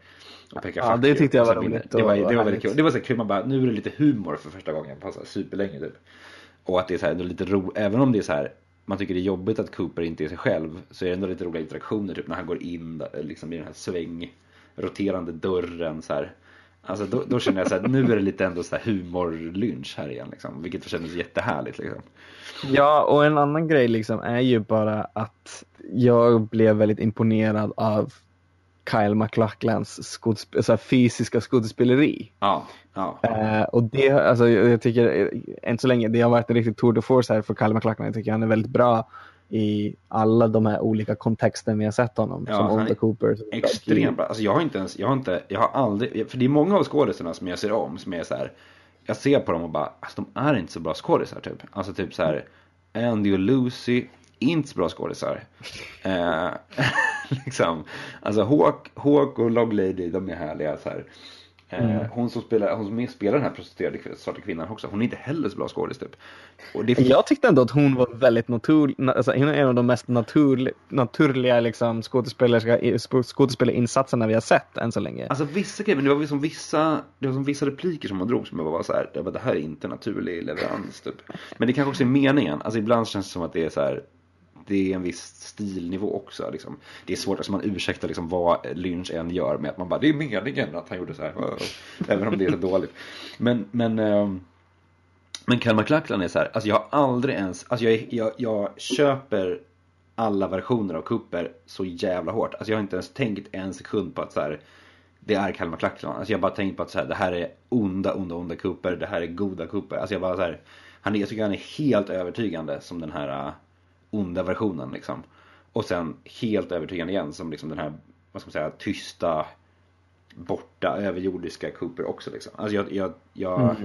och pekar Ja, det tyckte jag var roligt Det var, det var väldigt kul. Det var så kul, man bara, nu är det lite humor för första gången på så här superlänge typ. Och att det är så här, ändå lite ro, även om det är så här man tycker det är jobbigt att Cooper inte är sig själv så är det ändå lite roliga interaktioner typ när han går in liksom i den här sväng roterande dörren så här. Alltså då, då känner jag så här, nu är det lite ändå så här humorlynch här igen liksom, vilket kändes jättehärligt liksom. Ja, och en annan grej liksom är ju bara att jag blev väldigt imponerad av Kyle MacLachlans skådesp- så här fysiska skådespeleri. Ja, ja. Eh, och det, alltså, jag tycker, eh, än så länge, det har varit en riktig tour de force här för Kyle MacLachlan. Jag tycker han är väldigt bra i alla de här olika kontexterna vi har sett honom. Ja, som är Cooper. Extremt bra. Alltså jag har inte ens, jag har inte, jag har aldrig, för det är många av skådisarna som jag ser om som är så här. Jag ser på dem och bara, alltså de är inte så bra skådisar typ. Alltså typ så här, Andy och Lucy, inte så bra skådisar. Eh, [laughs] liksom, alltså Hawk, Hawk och Log Lady, de är härliga så här. Eh, Hon som spelar, hon som spelar den här prostituerade svarta kvinnan också, hon är inte heller så bra skådis typ. Det Jag tyckte ändå att hon var väldigt naturlig, alltså, hon är en av de mest naturli, naturliga liksom, skådespelarinsatserna vi har sett än så länge. Alltså vissa grejer, men det var som vissa, det var som vissa repliker som man drog som jag var så här, det här är inte naturlig leverans typ. Men det kanske också är meningen, alltså ibland känns det som att det är så här, det är en viss stilnivå också liksom. Det är svårt, alltså man ursäktar liksom vad Lynch än gör med att man bara, det är meningen att han gjorde så här. [laughs] Även om det är så dåligt. Men, men eh men Cal Klackland är så här, alltså jag har aldrig ens, alltså jag, jag, jag köper alla versioner av Cooper så jävla hårt. Alltså jag har inte ens tänkt en sekund på att så här, det är Kalmar Klackland, Alltså jag har bara tänkt på att så här, det här är onda, onda, onda Cooper, det här är goda Cooper. Alltså jag bara så här, han jag tycker han är helt övertygande som den här onda versionen liksom. Och sen helt övertygande igen som liksom den här, vad ska man säga, tysta, borta, överjordiska Cooper också liksom. Alltså jag, jag, jag,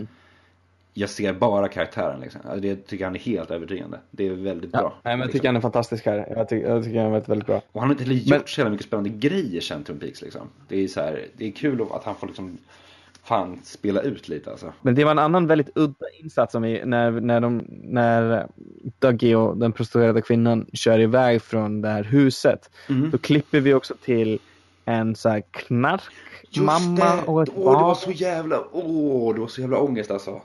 jag ser bara karaktären liksom. Alltså det tycker han är helt övertygande. Det är väldigt bra. Ja, nej, men jag tycker liksom. han är fantastisk här. Jag, tycker jag tycker han är väldigt, väldigt bra. Och han har inte heller gjort Men- så jävla mycket spännande grejer sen Twin Peaks liksom. Det är så här, det är kul att han får liksom fan spela ut lite alltså. Men det var en annan väldigt udda insats som vi, när, när, de, när Dougie och den prostituerade kvinnan kör iväg från det här huset. Mm. Då klipper vi också till en så här knarkmamma och ett Åh, barn. det var så jävla, åh, det var så jävla ångest alltså.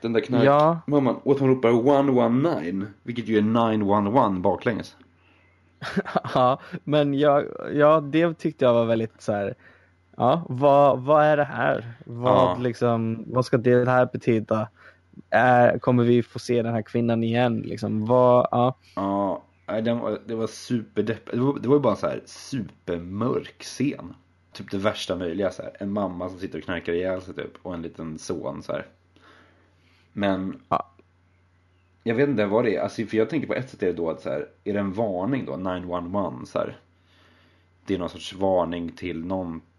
Den där knark... Ja. Och att hon ropar 119, vilket ju är 911 baklänges. [laughs] Ja, men jag, ja, det tyckte jag var väldigt så här. Ja, vad, vad är det här? Vad, Ja. liksom, vad ska det här betyda? Är, kommer vi få se den här kvinnan igen? Liksom, vad, ja. Ja, var, det var superdeppigt. Det var, det var ju bara en så här supermörk scen. Typ det värsta möjliga så här. En mamma som sitter och knarkar ihjäl sig typ. Och en liten son så här. Men. Ja. Jag vet inte vad det är. Alltså, för jag tänker på ett sätt är det då att så här. Är det en varning då? 911 så här. Det är någon sorts varning till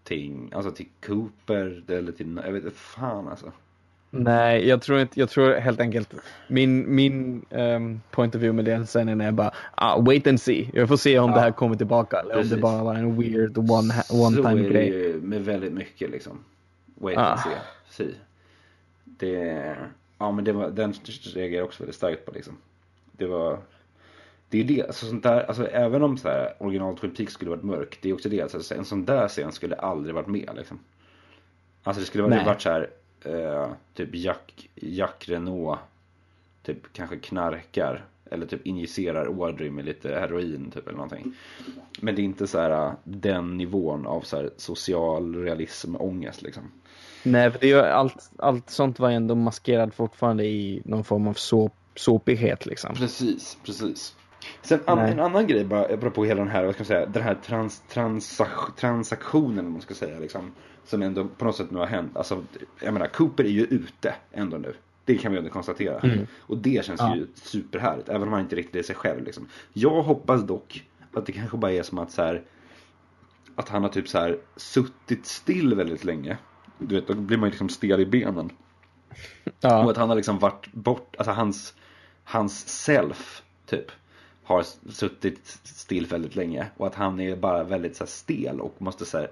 någonting. Alltså till Cooper eller till, jag vet inte fan alltså. Nej, jag tror inte, jag tror helt enkelt min, min ehm, point of view med den scenen är bara ah, wait and see. Jag får se om Ja. det här kommer tillbaka eller om Precis. det bara var en weird one, one Så time är det grej. ju med väldigt mycket liksom. Wait Ah. and see. see. Det, ja men det var, den reagerar jag också väldigt starkt på liksom. Det var, det är det, alltså sånt där, alltså även om så här original Twin Peaks skulle varit mörk, det är också det, alltså en sån där scen skulle aldrig varit med liksom. Alltså det skulle varit, varit så här, eh, typ Jack, Jack Renault, typ kanske knarkar. Eller typ injicerar Audrey med lite heroin typ eller någonting. Men det är inte så här äh, den nivån av så här social realism ångest liksom. Nej, för det är ju allt, allt sånt var ändå maskerad fortfarande i någon form av såp, såpighet liksom. Precis, precis. Sen an, en annan grej bara, apropå hela den här, vad ska man säga, den här trans, transak, transaktionen, om man ska säga liksom. Som ändå på något sätt nu har hänt. Alltså, jag menar, Cooper är ju ute ändå nu. Det kan vi ändå konstatera. Och det känns Ja. ju superhärligt, även om han inte riktigt är sig själv liksom. Jag hoppas dock att det kanske bara är som att så här, att han har typ så här suttit still väldigt länge. Du vet, då blir man ju liksom stel i benen. Och Ja, att han har liksom varit bort, alltså hans, hans self typ har suttit still väldigt länge och att han är bara väldigt så här, stel och måste så här,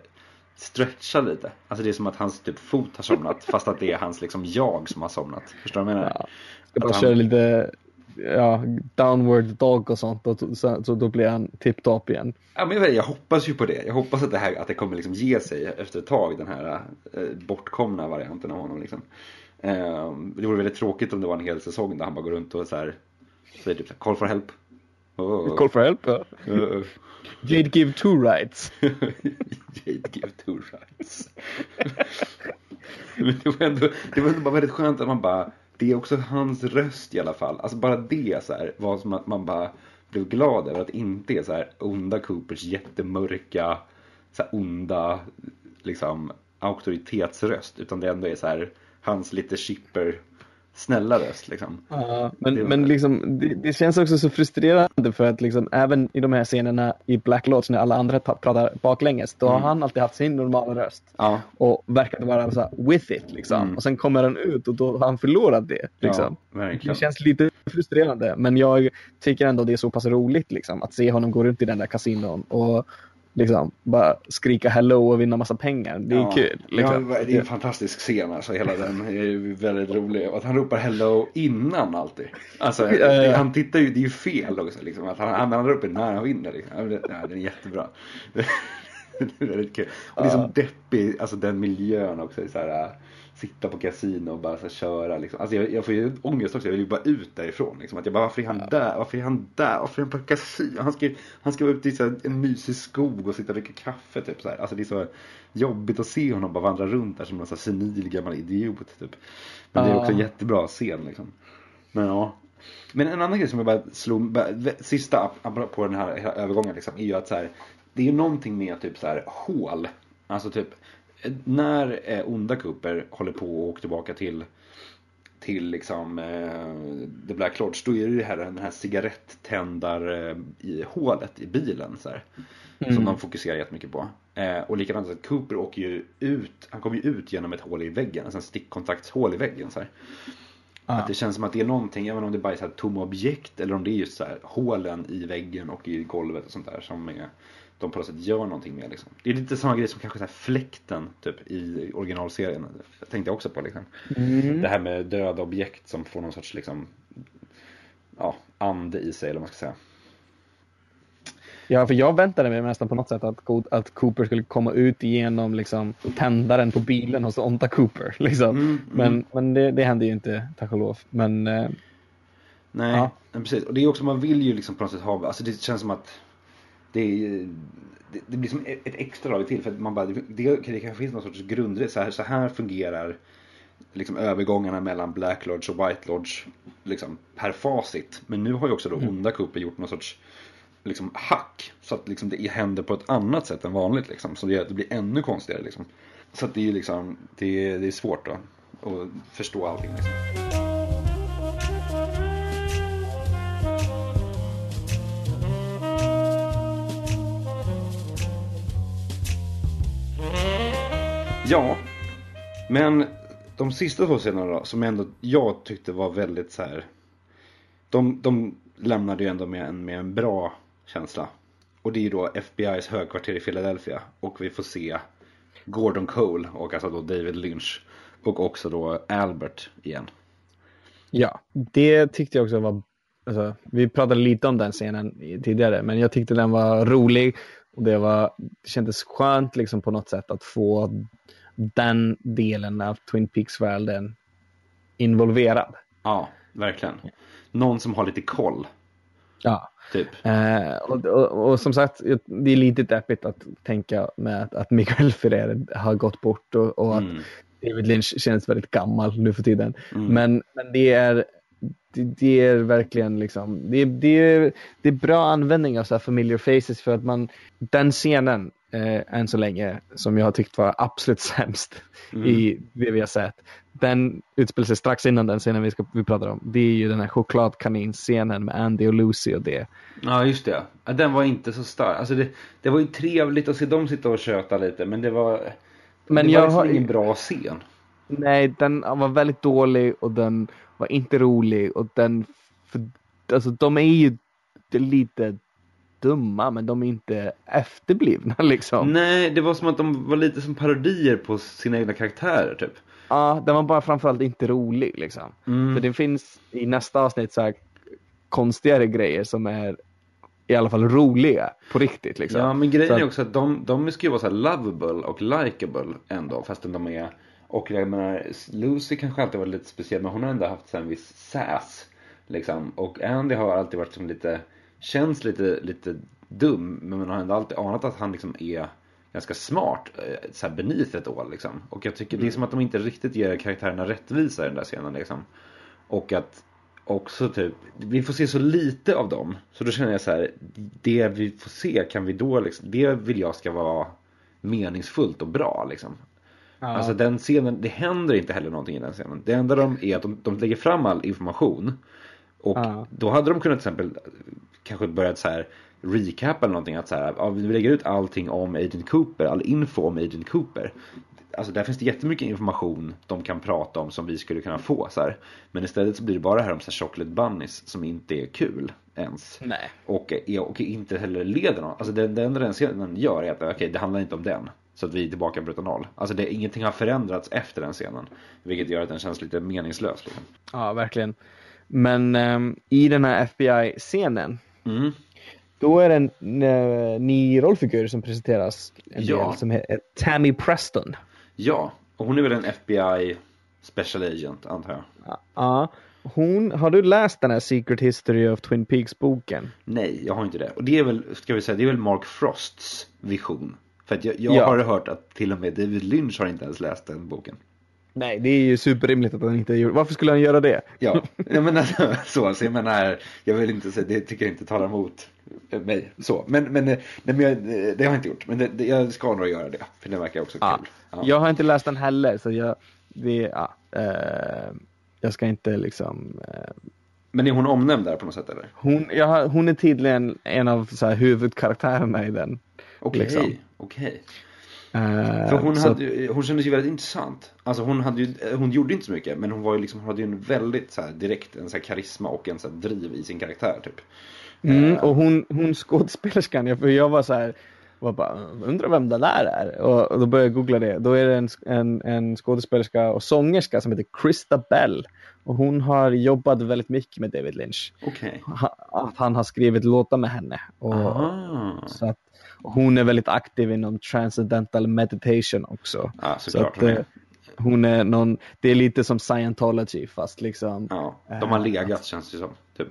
stretcha lite. Alltså det är som att hans typ fot har somnat [laughs] fast att det är hans liksom jag som har somnat. Förstår du vad jag menar? Ja. ska bara han- köra lite ja, downward dog och sånt och, så, så då blir han tipptopp igen. Ja, men jag, vet, jag hoppas ju på det. Jag hoppas att det, här, att det kommer liksom ge sig efter ett tag, den här eh, bortkomna varianten av honom. Liksom. Eh, det vore väldigt tråkigt om det var en hel säsong där han bara går runt och så här, säger typ så här, call for help. Oh, Call for help. ja. Uh, Jade give two rights. [laughs] Jade give two rights. Men det var ändå, det var ändå bara väldigt skönt att man bara, det är också hans röst i alla fall. Alltså bara det så här, var som att man bara blev glad över att det inte är så här onda Coopers jättemörka, så här onda, liksom auktoritetsröst. Utan det ändå är så här hans lite chipper, snälla röst liksom. Ja, men, Det men liksom, det, det känns också så frustrerande för att liksom, även i de här scenerna i Black Lodge när alla andra ta- pratar baklänges, då har han alltid haft sin normala röst. Ja, Och verkat vara så with it liksom. Mm. Och sen kommer han ut och då har han förlorat det. Liksom. ja. Det känns lite frustrerande, men jag tycker ändå det är så pass roligt liksom, att se honom gå runt i den där kasinon och liksom bara skrika hello och vinna massa pengar. Det är Ja. kul. Liksom. Ja, det är en fantastisk scen alltså, hela den är väldigt rolig. Och att han ropar hello innan alltid. Alltså, ja. han tittar ju, det är ju fel också liksom. Att han, han ropar när han vinner liksom. Ja, det- ja, den är jättebra. [laughs] Det är väldigt kul. Och det är så deppig, alltså den miljön också. Så här, sitta på kasino och bara så här, köra liksom. Alltså jag, jag får ju ångest också, jag vill ju bara ut därifrån liksom. Att jag bara, varför är han där? Varför är han där? Varför är han på kasino? Han ska, han ska vara ute i så här, en mysig skog och sitta och dricka kaffe typ så här. Alltså det är så jobbigt att se honom bara vandra runt där som någon så här senil gammal idiot typ. Men det är Ja. också en jättebra scen liksom. Men ja. Men en annan grej som jag bara slog, bara, sista på den här övergången liksom, är ju att så här, det är ju någonting med typ så här hål. Alltså typ, när eh, onda Cooper håller på och åker tillbaka till liksom eh, The Black Lodge då är det det här, den här cigarettändar eh, i hålet i bilen så här, Som de fokuserar jättemycket på. Eh, och likadant att Cooper åker ju ut, han kommer ju ut genom ett hål i väggen, alltså en stickkontaktshål i väggen så här. Att det känns som att det är någonting, även om det bara är så här tomma objekt eller om det är just så här hålen i väggen och i golvet och sånt där som är, de på något sätt gör någonting med liksom. Det är lite samma grej som kanske så här fläkten typ i originalserien. Jag tänkte också på liksom. Det här med döda objekt som får någon sorts liksom ja, ande i sig eller vad man ska säga. Ja, för jag väntade mig nästan på något sätt att, att Cooper skulle komma ut genom liksom, tändaren på bilen hos Onta Cooper. [laughs] Liksom. Mm, Men, men det, det hände ju inte, tack och lov. Men eh, Nej, Ja. precis. Och det är också, man vill ju liksom på något sätt ha, alltså det känns som att det, är, det, det blir som ett extra lag till för att man bara, det, det, kanske finns någon sorts grundre, så här, så här fungerar liksom övergångarna mellan Black Lodge och White Lodge liksom per facit. Men nu har ju också då onda Cooper gjort någon sorts liksom hack så att liksom det händer på ett annat sätt än vanligt liksom. Så det, gör att det blir ännu konstigare liksom. Så att det är liksom, det, är- det är svårt då att förstå allting liksom. Ja, men de sista två scenerna då, som ändå jag tyckte var väldigt så här. De, de lämnade ju ändå med en, med en bra känsla. Och det är ju då FBI's högkvarter i Philadelphia. Och vi får se Gordon Cole och alltså då David Lynch. Och också då Albert igen. ja, det tyckte jag också var... Alltså, vi pratade lite om den scenen tidigare, men jag tyckte den var rolig. Och det, var, det kändes skönt liksom, på något sätt att få den delen av Twin Peaks-världen involverad. Ja, verkligen. Någon som har lite koll, Ja. typ. Eh, och, och, och som sagt, det är lite deppigt att tänka med att, att Miguel Ferrer har gått bort och, och att Mm. David Lynch känns väldigt gammal nu för tiden. Mm. Men, men det är det, det är verkligen liksom, det, det, är, det är bra användning av så här familiar faces för att man, den scenen eh, än så länge som jag har tyckt var absolut [laughs] sämst Mm. i det vi har sett. Den utspelar sig strax innan den scenen vi, ska, vi pratar om. Det är ju den här chokladkanin-scenen med Andy och Lucy och det. Ja, just det. Den var inte så stark. Alltså det, det var ju trevligt att se dem sitta och köta lite, men det var... Men det jag var liksom har- ingen bra scen. Nej, den var väldigt dålig och den var inte rolig och den, för, alltså de är ju lite dumma men de är inte efterblivna [laughs] liksom. Nej, det var som att de var lite som parodier på sina egna karaktärer typ. Ja, den var bara framförallt inte rolig liksom. Mm. För det finns i nästa avsnitt så här konstigare grejer som är i alla fall roliga på riktigt liksom. Ja, men grejen Så är också att de, de ska ju vara så här lovable och likable ändå, fastän de är... Och jag menar, Lucy kanske alltid varit lite speciell, men hon har ändå haft så en viss sass. Liksom. Och Andy har alltid varit som lite, känns lite, lite dum, men man har ändå alltid anat att han liksom är ganska smart, eh, så här beneath ett år liksom. Och jag tycker det är som att de inte riktigt ger karaktärerna rättvisa i den där scenen liksom. Och att också typ, vi får se så lite av dem. Så då känner jag så här, det vi får se kan vi då liksom, det vill jag ska vara meningsfullt och bra liksom. Alltså den scenen, det händer inte heller någonting i den scenen. Det enda de är att de, de lägger fram all information. Och Ja. då hade de kunnat till exempel kanske börjat så här recap eller någonting. Att så här, ja, vi lägger ut allting om Agent Cooper, all info om Agent Cooper. Alltså där finns det jättemycket information de kan prata om som vi skulle kunna få så här. Men istället så blir det bara det här om så här chocolate bunnies som inte är kul ens. Nej. Och, är, och inte heller leder någon. Alltså det, det enda den scenen gör är att okej, det handlar inte om den. Så att vi är tillbaka på ruta noll. Alltså det, ingenting har förändrats efter den scenen. Vilket gör att den känns lite meningslös. Liksom. Ja, verkligen. Men ehm, i den här FBI-scenen, Mm. då är det en uh, ny rollfigur som presenteras. En Ja. del, som heter Tammy Preston. Ja, och hon är väl en FBI special agent antar jag. Ja. Hon, har du läst den här Secret History of Twin Peaks-boken? Nej, jag har inte det. Och det är väl, ska vi säga, det är väl Mark Frosts vision. För att jag, jag Ja. har hört att till och med David Lynch har inte ens läst den boken. Nej, det är ju superrimligt att han inte gjorde Varför skulle han göra det? Ja, jag menar så, så jag menar, jag vill inte säga, det tycker jag inte talar emot mig. Så, men, men, nej, men jag, det har jag inte gjort. Men det, det, jag ska nog göra det, för det verkar också Ja. kul. Ja. Jag har inte läst den heller, så jag, det, ja, eh, jag ska inte liksom eh, Men är hon omnämnd där på något sätt eller? hon, har- hon är tydligen en av så här, huvudkaraktärerna i den. Okej, Liksom. okej. Eh, För hon, så hade, hon kändes ju väldigt intressant. Alltså hon, hade ju, hon gjorde inte så mycket men hon var ju liksom, hon hade ju en väldigt så här, direkt en så här karisma och en så här, driv i sin karaktär typ. Mm, och hon, hon skådespelerskan, för jag var så här, var bara, undrar vem det där är? Och, och då började jag googla det. Då är det en, en, en skådespelerska och sångerska som heter Krista Bell. Och hon har jobbat väldigt mycket med David Lynch. Okej. Ha, att han har skrivit låtar med henne. Och, Aha. så att, hon är väldigt aktiv inom transcendental meditation också. Ja, Så att, hon eh, är. hon är någon, det är lite som scientology fast liksom Ja, de har legat känns det som. Typ.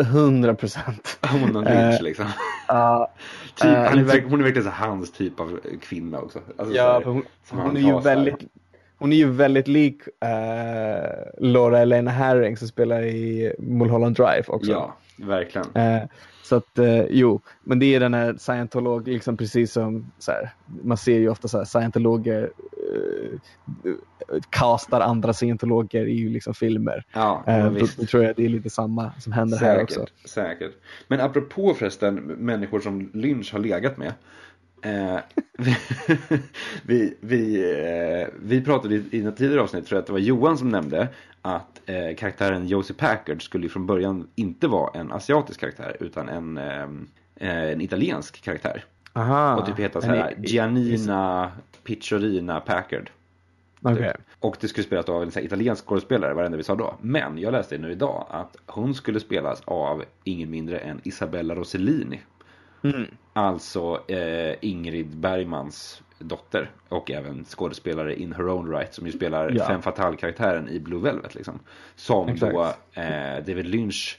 100 procent. [laughs] Hon och Lynch liksom. [laughs] typ, eh, han är, verk- hon är verkligen så hans typ av kvinna också. Alltså, så Ja, här, hon, hon är ju väldigt hon är ju väldigt lik eh, Laura Elena Herring som spelar i Mulholland Drive också. Ja, verkligen. Eh, så att, eh, jo, men det är den här scientolog, liksom precis som så här, man ser ju ofta så här, scientologer eh, andra scientologer i liksom filmer. Ja, Eh, då, då tror jag det är lite samma som händer här också. Säkert, säkert. Men apropå förresten människor som Lynch har legat med. Eh, [laughs] vi, vi, eh, vi pratade i, i något tidigare avsnitt, tror jag att det var Johan som nämnde att eh, karaktären Josie Packard skulle från början inte vara en asiatisk karaktär utan en, eh, eh, en italiensk karaktär. Aha. Och typ heta så här Giannina Picciorina Packard. Okej. Typ. Och det skulle spelas av en här italiensk skådespelare, vad det enda vi sa då. Men jag läste nu idag att hon skulle spelas av ingen mindre än Isabella Rossellini. Mm. Alltså eh, Ingrid Bergmans dotter. Och även skådespelare in her own right som ju spelar Ja. Femme Fatale-karaktären i Blue Velvet liksom. Som Exakt. då eh, David Lynch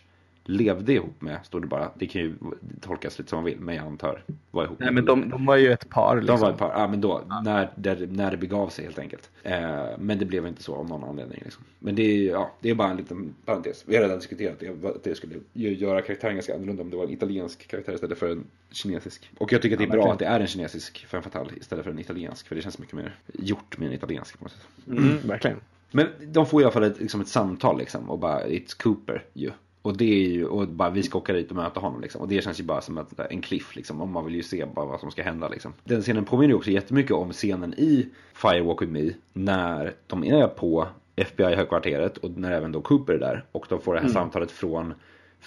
levde ihop med, stod det bara. Det kan ju tolkas lite som man vill, men jag antar var ihop Nej med men de, de var ju ett par liksom. de var ett par, ja men då, när, där, när det begav sig helt enkelt. Eh, men det blev inte så av någon anledning. Liksom. Men det är, ja, det är bara en liten parentes. Vi har redan diskuterat det, att det skulle göra karaktären ganska annorlunda om det var en italiensk karaktär istället för en kinesisk. Och jag tycker att det är Ja, bra att det är en kinesisk femme fatale istället för en italiensk. För det känns mycket mer gjort med en italiensk på något sätt. Mm, verkligen. Men de får i alla fall ett, liksom ett samtal liksom och bara It's Cooper ju. Och det är ju, och bara vi ska åka dit och möta honom liksom. Och det känns ju bara som ett, en cliff liksom. Och man vill ju se bara vad som ska hända liksom. Den scenen påminner ju också jättemycket om scenen i Firewalk With Me. När de är på FBI-högkvarteret och när även då Cooper är där. Och de får det här samtalet från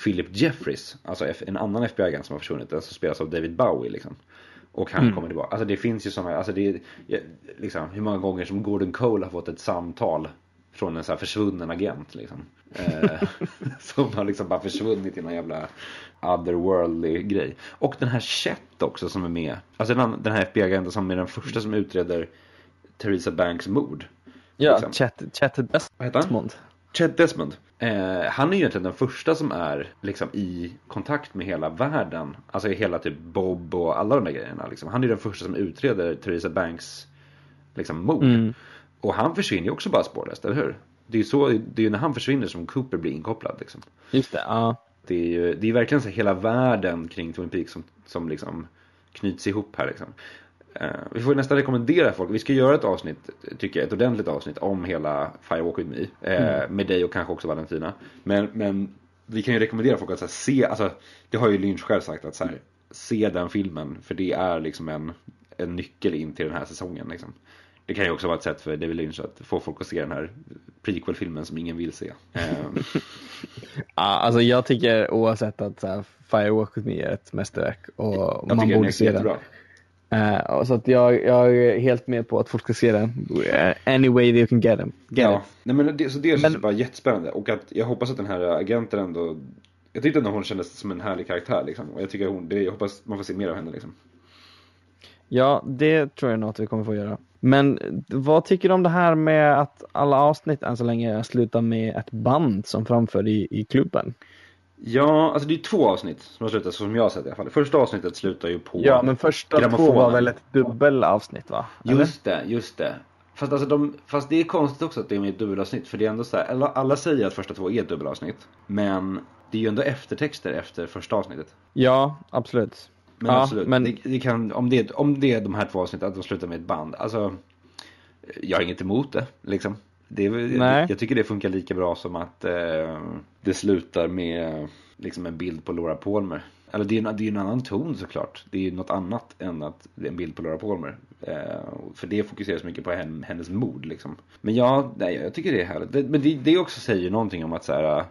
Philip Jeffries. Alltså en annan FBI-agent som har försvunnit. Den som spelas av David Bowie liksom. Och han kommer tillbaka. Alltså det finns ju sådana, alltså det är liksom hur många gånger som Gordon Cole har fått ett samtal från en så här försvunnen agent liksom. Eh, [laughs] som har liksom bara försvunnit i någon jävla otherworldly grej. Och den här Chet också som är med. Alltså den, den här FBI-agenten som är den första som utreder Theresa Banks mord. Ja, Liksom. Chet, Chet? Desmond. Chet Desmond. Eh, han är ju egentligen den första som är liksom i kontakt med hela världen. Alltså hela typ Bob och alla de där grejerna. Liksom. Han är ju den första som utreder Theresa Banks liksom, mord. Mm. Och han försvinner ju också bara spårlöst, eller hur? Det är ju så, det är när han försvinner som Cooper blir inkopplad. Liksom. Just det, ja. Det är ju det är verkligen så hela världen kring Twin Peaks som, som liksom knyts ihop här liksom. Eh, vi får nästan rekommendera folk, vi ska göra ett avsnitt, tycker jag, ett ordentligt avsnitt om hela Firewalk With Me. Eh, Mm. Med dig och kanske också Valentina. Men, men vi kan ju rekommendera folk att här, se, alltså det har ju Lynch själv sagt att så här, se den filmen för det är liksom en, en nyckel in till den här säsongen liksom. Det kan ju också vara ett sätt för David Lynch att få folk att se den här prequel-filmen som ingen vill se. Eh, [laughs] Ja, alltså jag tycker oavsett att så här, Firewalk With Me är ett mästerverk och jag man den borde se den. jättebra. Eh, och så att jag, jag är helt med på att folk ska se den. Eh, Any way they can get them. Get Ja, it. nej men det, så det Men- bara jättespännande och att jag hoppas att den här agenten ändå Jag tyckte ändå hon kändes som en härlig karaktär liksom och jag tycker hon, det, jag hoppas man får se mer av henne liksom. Ja, det tror jag nog att vi kommer få göra. Men vad tycker du om det här med att alla avsnitt än så länge slutar med ett band som framför i, i klubben? Ja, alltså det är två avsnitt som har slutat som jag har sett i alla fall. Första avsnittet slutar ju på Ja, men första två var väl ett dubbelavsnitt va? Eller? Just det, just det. Fast, alltså de, fast det är konstigt också att det är med ett dubbelavsnitt för det är ändå så här, alla, alla säger att första två är ett dubbelavsnitt. Men det är ju ändå eftertexter efter första avsnittet. Ja, absolut. Men Ja, absolut, men- det, det kan, om, det, om det är de här två avsnitten, att de slutar med ett band. Alltså, jag har inget emot det, liksom. Det jag, jag tycker det funkar lika bra som att eh, det slutar med liksom en bild på Laura Palmer. Eller det är, en- det är en annan ton såklart. Det är ju något annat än att det är en bild på Laura Palmer. Eh, för det fokuseras mycket på hen, hennes mod liksom. Men ja, nej, jag tycker det är härligt. Det, men det, det också säger någonting om att så här,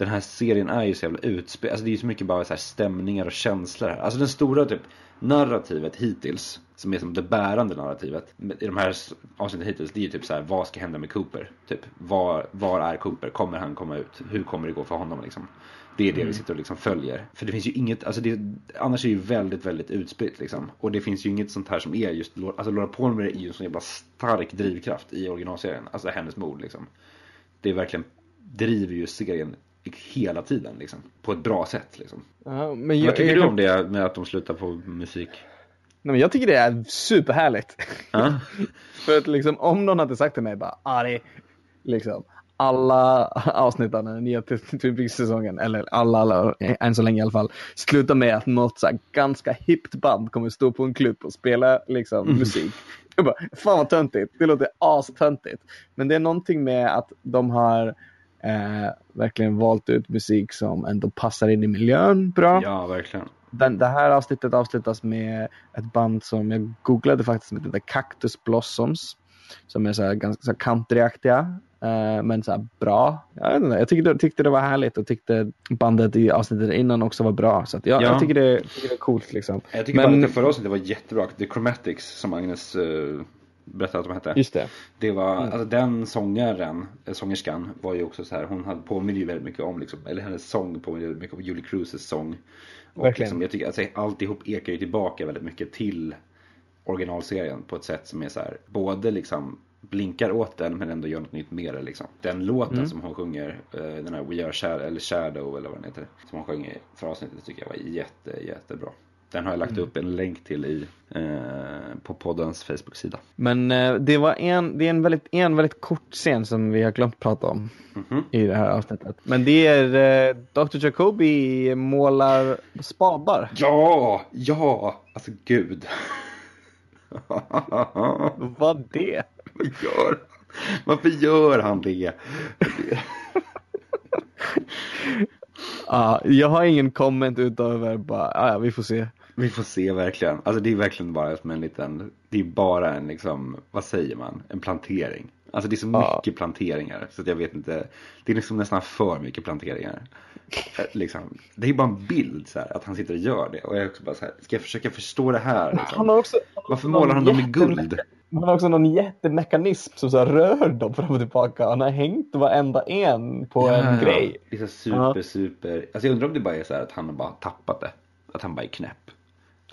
den här serien är ju så jävla utspel, alltså det är ju så mycket bara så här stämningar och känslor här. Alltså den stora typ narrativet hittills, som är som det bärande narrativet i de här avsnitten hittills, det är ju typ så här, vad ska hända med Cooper? Typ, var, var är Cooper? Kommer han komma ut? Hur kommer det gå för honom liksom? Det är det vi sitter och liksom följer. För det finns ju inget, alltså det, annars är det ju väldigt, väldigt utspritt liksom. Och det finns ju inget sånt här som är just, alltså Laura Palmer är ju en sån jävla stark drivkraft i originalserien. Alltså hennes mod liksom. Det är verkligen, driver ju serien hela tiden liksom. På ett bra sätt liksom. Ja, men Vad tycker jag, du om det med att de slutar på musik? Nej, men jag tycker det är superhärligt. Ja? [laughs] För att liksom, om någon hade sagt till mig bara, Ari, liksom, alla avsnitt av den nya Twin Peaks-säsongen, eller alla, alla, än så länge i alla fall, slutar med att något så ganska hippt band kommer stå på en klubb och spela liksom, musik. Jag bara, fan vad töntigt, det låter astöntigt. Men det är någonting med att de har eh, verkligen valt ut musik som ändå passar in i miljön bra ja, verkligen. den, det här avsnittet avslutas med ett band som jag googlade faktiskt som heter Cactus Blossoms. Som är så här ganska så countryaktiga. eh, men så bra. Jag, vet inte, jag tyckte, tyckte det var härligt och tyckte bandet i avsnittet innan också var bra. Så jag, Ja. jag tycker, det, tycker det är coolt liksom. Jag tycker Men- bara att det förra avsnittet var jättebra. The Chromatics som Agnes uh, berättade att de hette. Just det. Det var, Mm. alltså den sångaren, eh, sångerskan var ju också så här, hon hade påminner ju väldigt mycket om liksom, eller hennes sång påminner väldigt mycket om Julie Cruises sång. Och Verkligen. liksom, jag tycker alltså, alltihop ekar ju tillbaka väldigt mycket till originalserien på ett sätt som är så här, både liksom blinkar åt den men ändå gör något nytt med det liksom. Den låten Mm. som hon sjunger, eh, den här We Are Shadow, eller Shadow eller vad den heter, som hon sjöng i förra avsnittet tycker jag var jätte, jättebra. Den har jag lagt Mm. upp en länk till i, eh, på poddens Facebook-sida. Men eh, det var en, det är en väldigt, en väldigt kort scen som vi har glömt prata om Mhm. i det här avsnittet. Men det är eh, Dr. Jacobi målar spadar. Ja, ja, alltså gud. [laughs] Vad det? Vad gör Varför gör han det? [laughs] Ja, jag har ingen comment utöver bara, ja, ja, vi får se. Vi får se verkligen. Alltså det är verkligen bara som en liten, det är bara en liksom, vad säger man, en plantering. Alltså det är så Ja. mycket planteringar så att jag vet inte, det är liksom nästan för mycket planteringar. Eh, Liksom, det är bara en bild så här, att han sitter och gör det och jag är också bara så här, ska jag försöka förstå det här? Liksom? Han har också, Varför målar han dem i guld? Han har också någon jättemekanism som så här rör dem fram och tillbaka. Han har hängt varenda en på en grej. Det är så super, Ja. super. Alltså jag undrar om det bara är så här att han har bara tappat det. Att han bara är knäpp.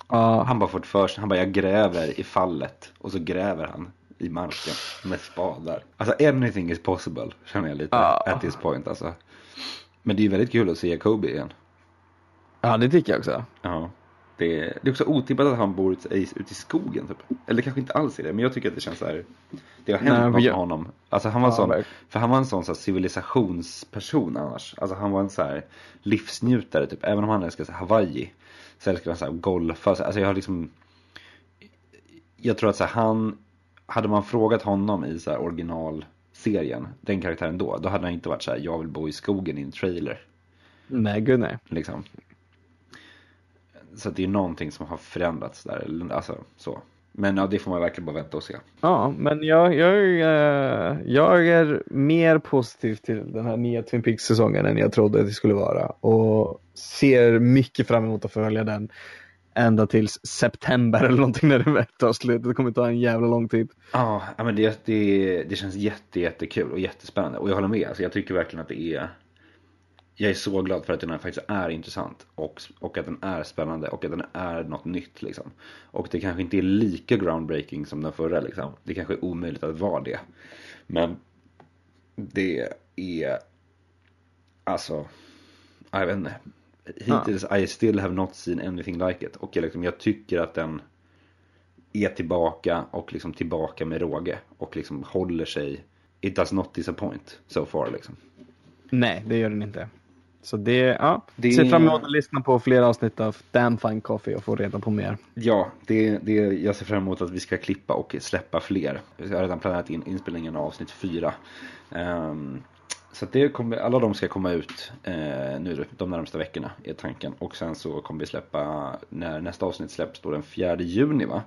Ja, Han bara fått för sig, han bara jag gräver i fallet. Och så gräver han i marken med spadar. Alltså anything is possible känner jag lite Ja. at this point alltså. Men det är ju väldigt kul att se Jacobi igen. ja, det tycker jag också. Ja. Det är, det är också otippat att han bor ute i, ute i skogen typ. Eller kanske inte alls är det, men jag tycker att det känns så här. Det har hänt Nej, något jag- med honom. Alltså han var Ja, sån, verkligen. för han var en sån, så här, civilisationsperson annars. Alltså han var en så här livsnjutare typ. Även om han här, Hawaii. Så älskar han så här, golfa. Så- Alltså jag har liksom jag tror att så här, han, hade man frågat honom i så här originalserien, den karaktären då, då hade han inte varit så här, jag vill bo i skogen i en trailer. Nej, gud nej. Liksom. Så det är någonting som har förändrats där, alltså så. Men ja, det får man verkligen bara vänta och se. Ja, men jag, jag, eh, jag är mer positiv till den här nya Twin Peaks-säsongen än jag trodde att det skulle vara. Och ser mycket fram emot att följa den ända tills september eller någonting när det tar slut. Det kommer ta en jävla lång tid. Ja, ja, men det, det, det känns jätte, jättekul och jättespännande. Och jag håller med, alltså, jag tycker verkligen att det är jag är så glad för att den här faktiskt är intressant och, och att den är spännande och att den är något nytt liksom. Och det kanske inte är lika groundbreaking som den förra liksom. Det kanske är omöjligt att vara det. Men det är alltså, jag vet inte. Hittills I still have not seen anything like it. Och jag, liksom, jag tycker att den är tillbaka och liksom tillbaka med råge. Och liksom håller sig. It does not disappoint so far liksom. Nej, det gör den inte. Så det, ja. Det- Ser fram emot att lyssna på fler avsnitt av Damn Fine Coffee och få reda på mer. Ja, det, det, jag ser fram emot att vi ska klippa och släppa fler. Vi har redan planerat in inspelningen av avsnitt fyra. Ehm, så det kommer, alla de ska komma ut eh, nu de närmsta veckorna är tanken. Och sen så kommer vi släppa, när nästa avsnitt släpps då den 4 juni va.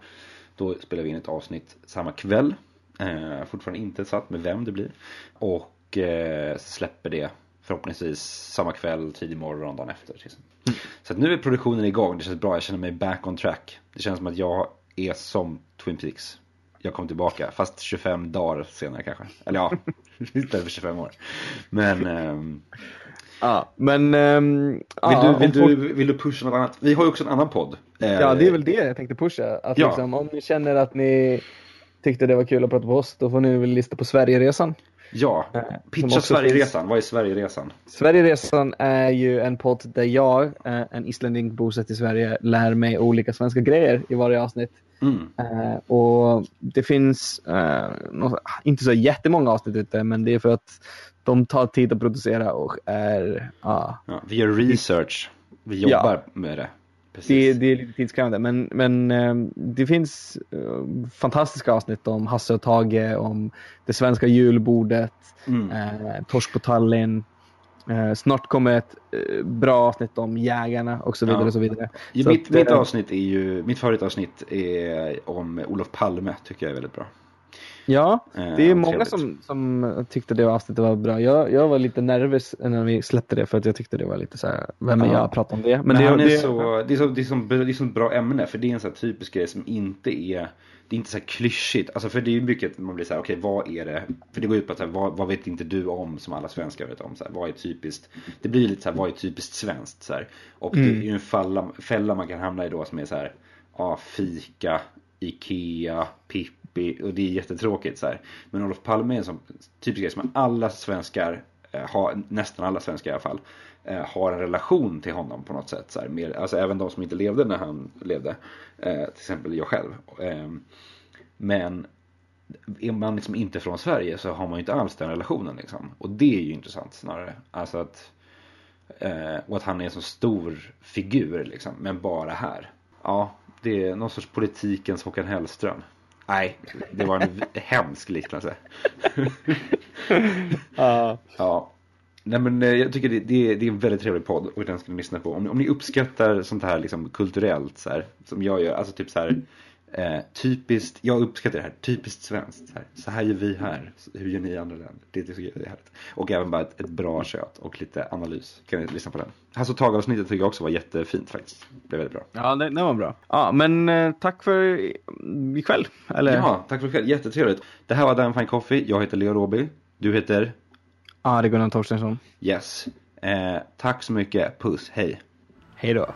Då spelar vi in ett avsnitt samma kväll. Eh, fortfarande inte satt med vem det blir. Och eh, släpper det förhoppningsvis samma kväll, tidig morgon, dagen efter. Liksom. Så att nu är produktionen igång, det känns bra, jag känner mig back on track. Det känns som att jag är som Twin Peaks. Jag kom tillbaka, fast 25 dagar senare kanske. Eller ja, istället för 25 år. Men ehm, Ja, men... ehm, vill, ja, du, vill, folk- du, vill du pusha något annat? Vi har ju också en annan podd. Eh, Ja, det är väl det jag tänkte pusha. Att Ja. liksom, om ni känner att ni tyckte det var kul att prata på oss, då får ni väl lista på Sverigeresan. Ja, Eh, pitcha Sverigeresan. Vad är Sverigeresan? Sverigeresan är ju en podd där jag, eh, en islänning bosatt i Sverige, lär mig olika svenska grejer i varje avsnitt. Mm. Eh, och det finns inte så jättemånga avsnitt ute, men det är för att de tar tid att producera och är, ja, Ja, vi gör research. Vi Ja. jobbar med det. Det, det är lite tidskrävande. Men, men eh, det finns eh, fantastiska avsnitt om Hasse och Tage, om det svenska julbordet, Mm. eh, Torsk på Tallinn. Eh, snart kommer ett bra avsnitt om jägarna och så vidare. Ja. Och så vidare. Så mitt, att, mitt avsnitt är ju, mitt favoritavsnitt är om Olof Palme, tycker jag är väldigt bra. Ja, Eh, det är många trevligt. som, som tyckte det avsnittet var bra. Jag, jag var lite nervös när vi släppte det för att jag tyckte det var lite så här, vem är Ja. jag att prata om det? Men, det, är det, så, det är så, det är så, det är så bra ämne, för det är en sån här typisk grej som inte är, det är inte så här klyschigt. Alltså för det är ju mycket, man blir så här, okej vad är det? För det går ut på att så här, vad, vad vet inte du om som alla svenskar vet om? Så här, vad är typiskt, det blir lite så här, vad är typiskt svenskt? Så här. Och det är ju en falla, fälla man kan hamna i då som är så här, ja fika, Ikea, Pippi och det är jättetråkigt så här. Men Olof Palme är en sån typisk grej som alla svenskar eh, har, nästan alla svenskar i alla fall, eh, har en relation till honom på något sätt. Så här, mer, alltså även de som inte levde när han levde. Eh, till exempel jag själv. Eh, men är man liksom inte från Sverige så har man ju inte alls den relationen liksom. Och det är ju intressant snarare. Alltså att, eh, och att han är en så stor figur liksom, men bara här. Ja, det är någon sorts politikens Håkan Hellström. Nej, det var en hemsk liknelse. ja. Ja. Nej men eh, jag tycker det, det, är, det är en väldigt trevlig podd och den ska ni lyssna på. Om, ni- om ni uppskattar sånt här liksom kulturellt så här, som jag gör, alltså typ så här eh, typiskt, jag uppskattar det här, typiskt svenskt. Så här, så här gör vi här, hur gör ni i andra länder? Det tycker jag är härligt. Och även bara ett, ett bra kött och lite analys. Kan ni lyssna på den. Hasse och Tage-avsnittet tycker jag också var jättefint faktiskt. Det är väldigt bra. ja, det, det var bra. Ja, men eh, tack för ikväll. Eller? Ja, tack för ikväll. Jättetrevligt. Det här var Dan Fine Coffee. Jag heter Leo Roby. Du heter? Ja, det är Gunnar Torstensson. Yes. Eh, tack så mycket. Puss. Hej. Hej då.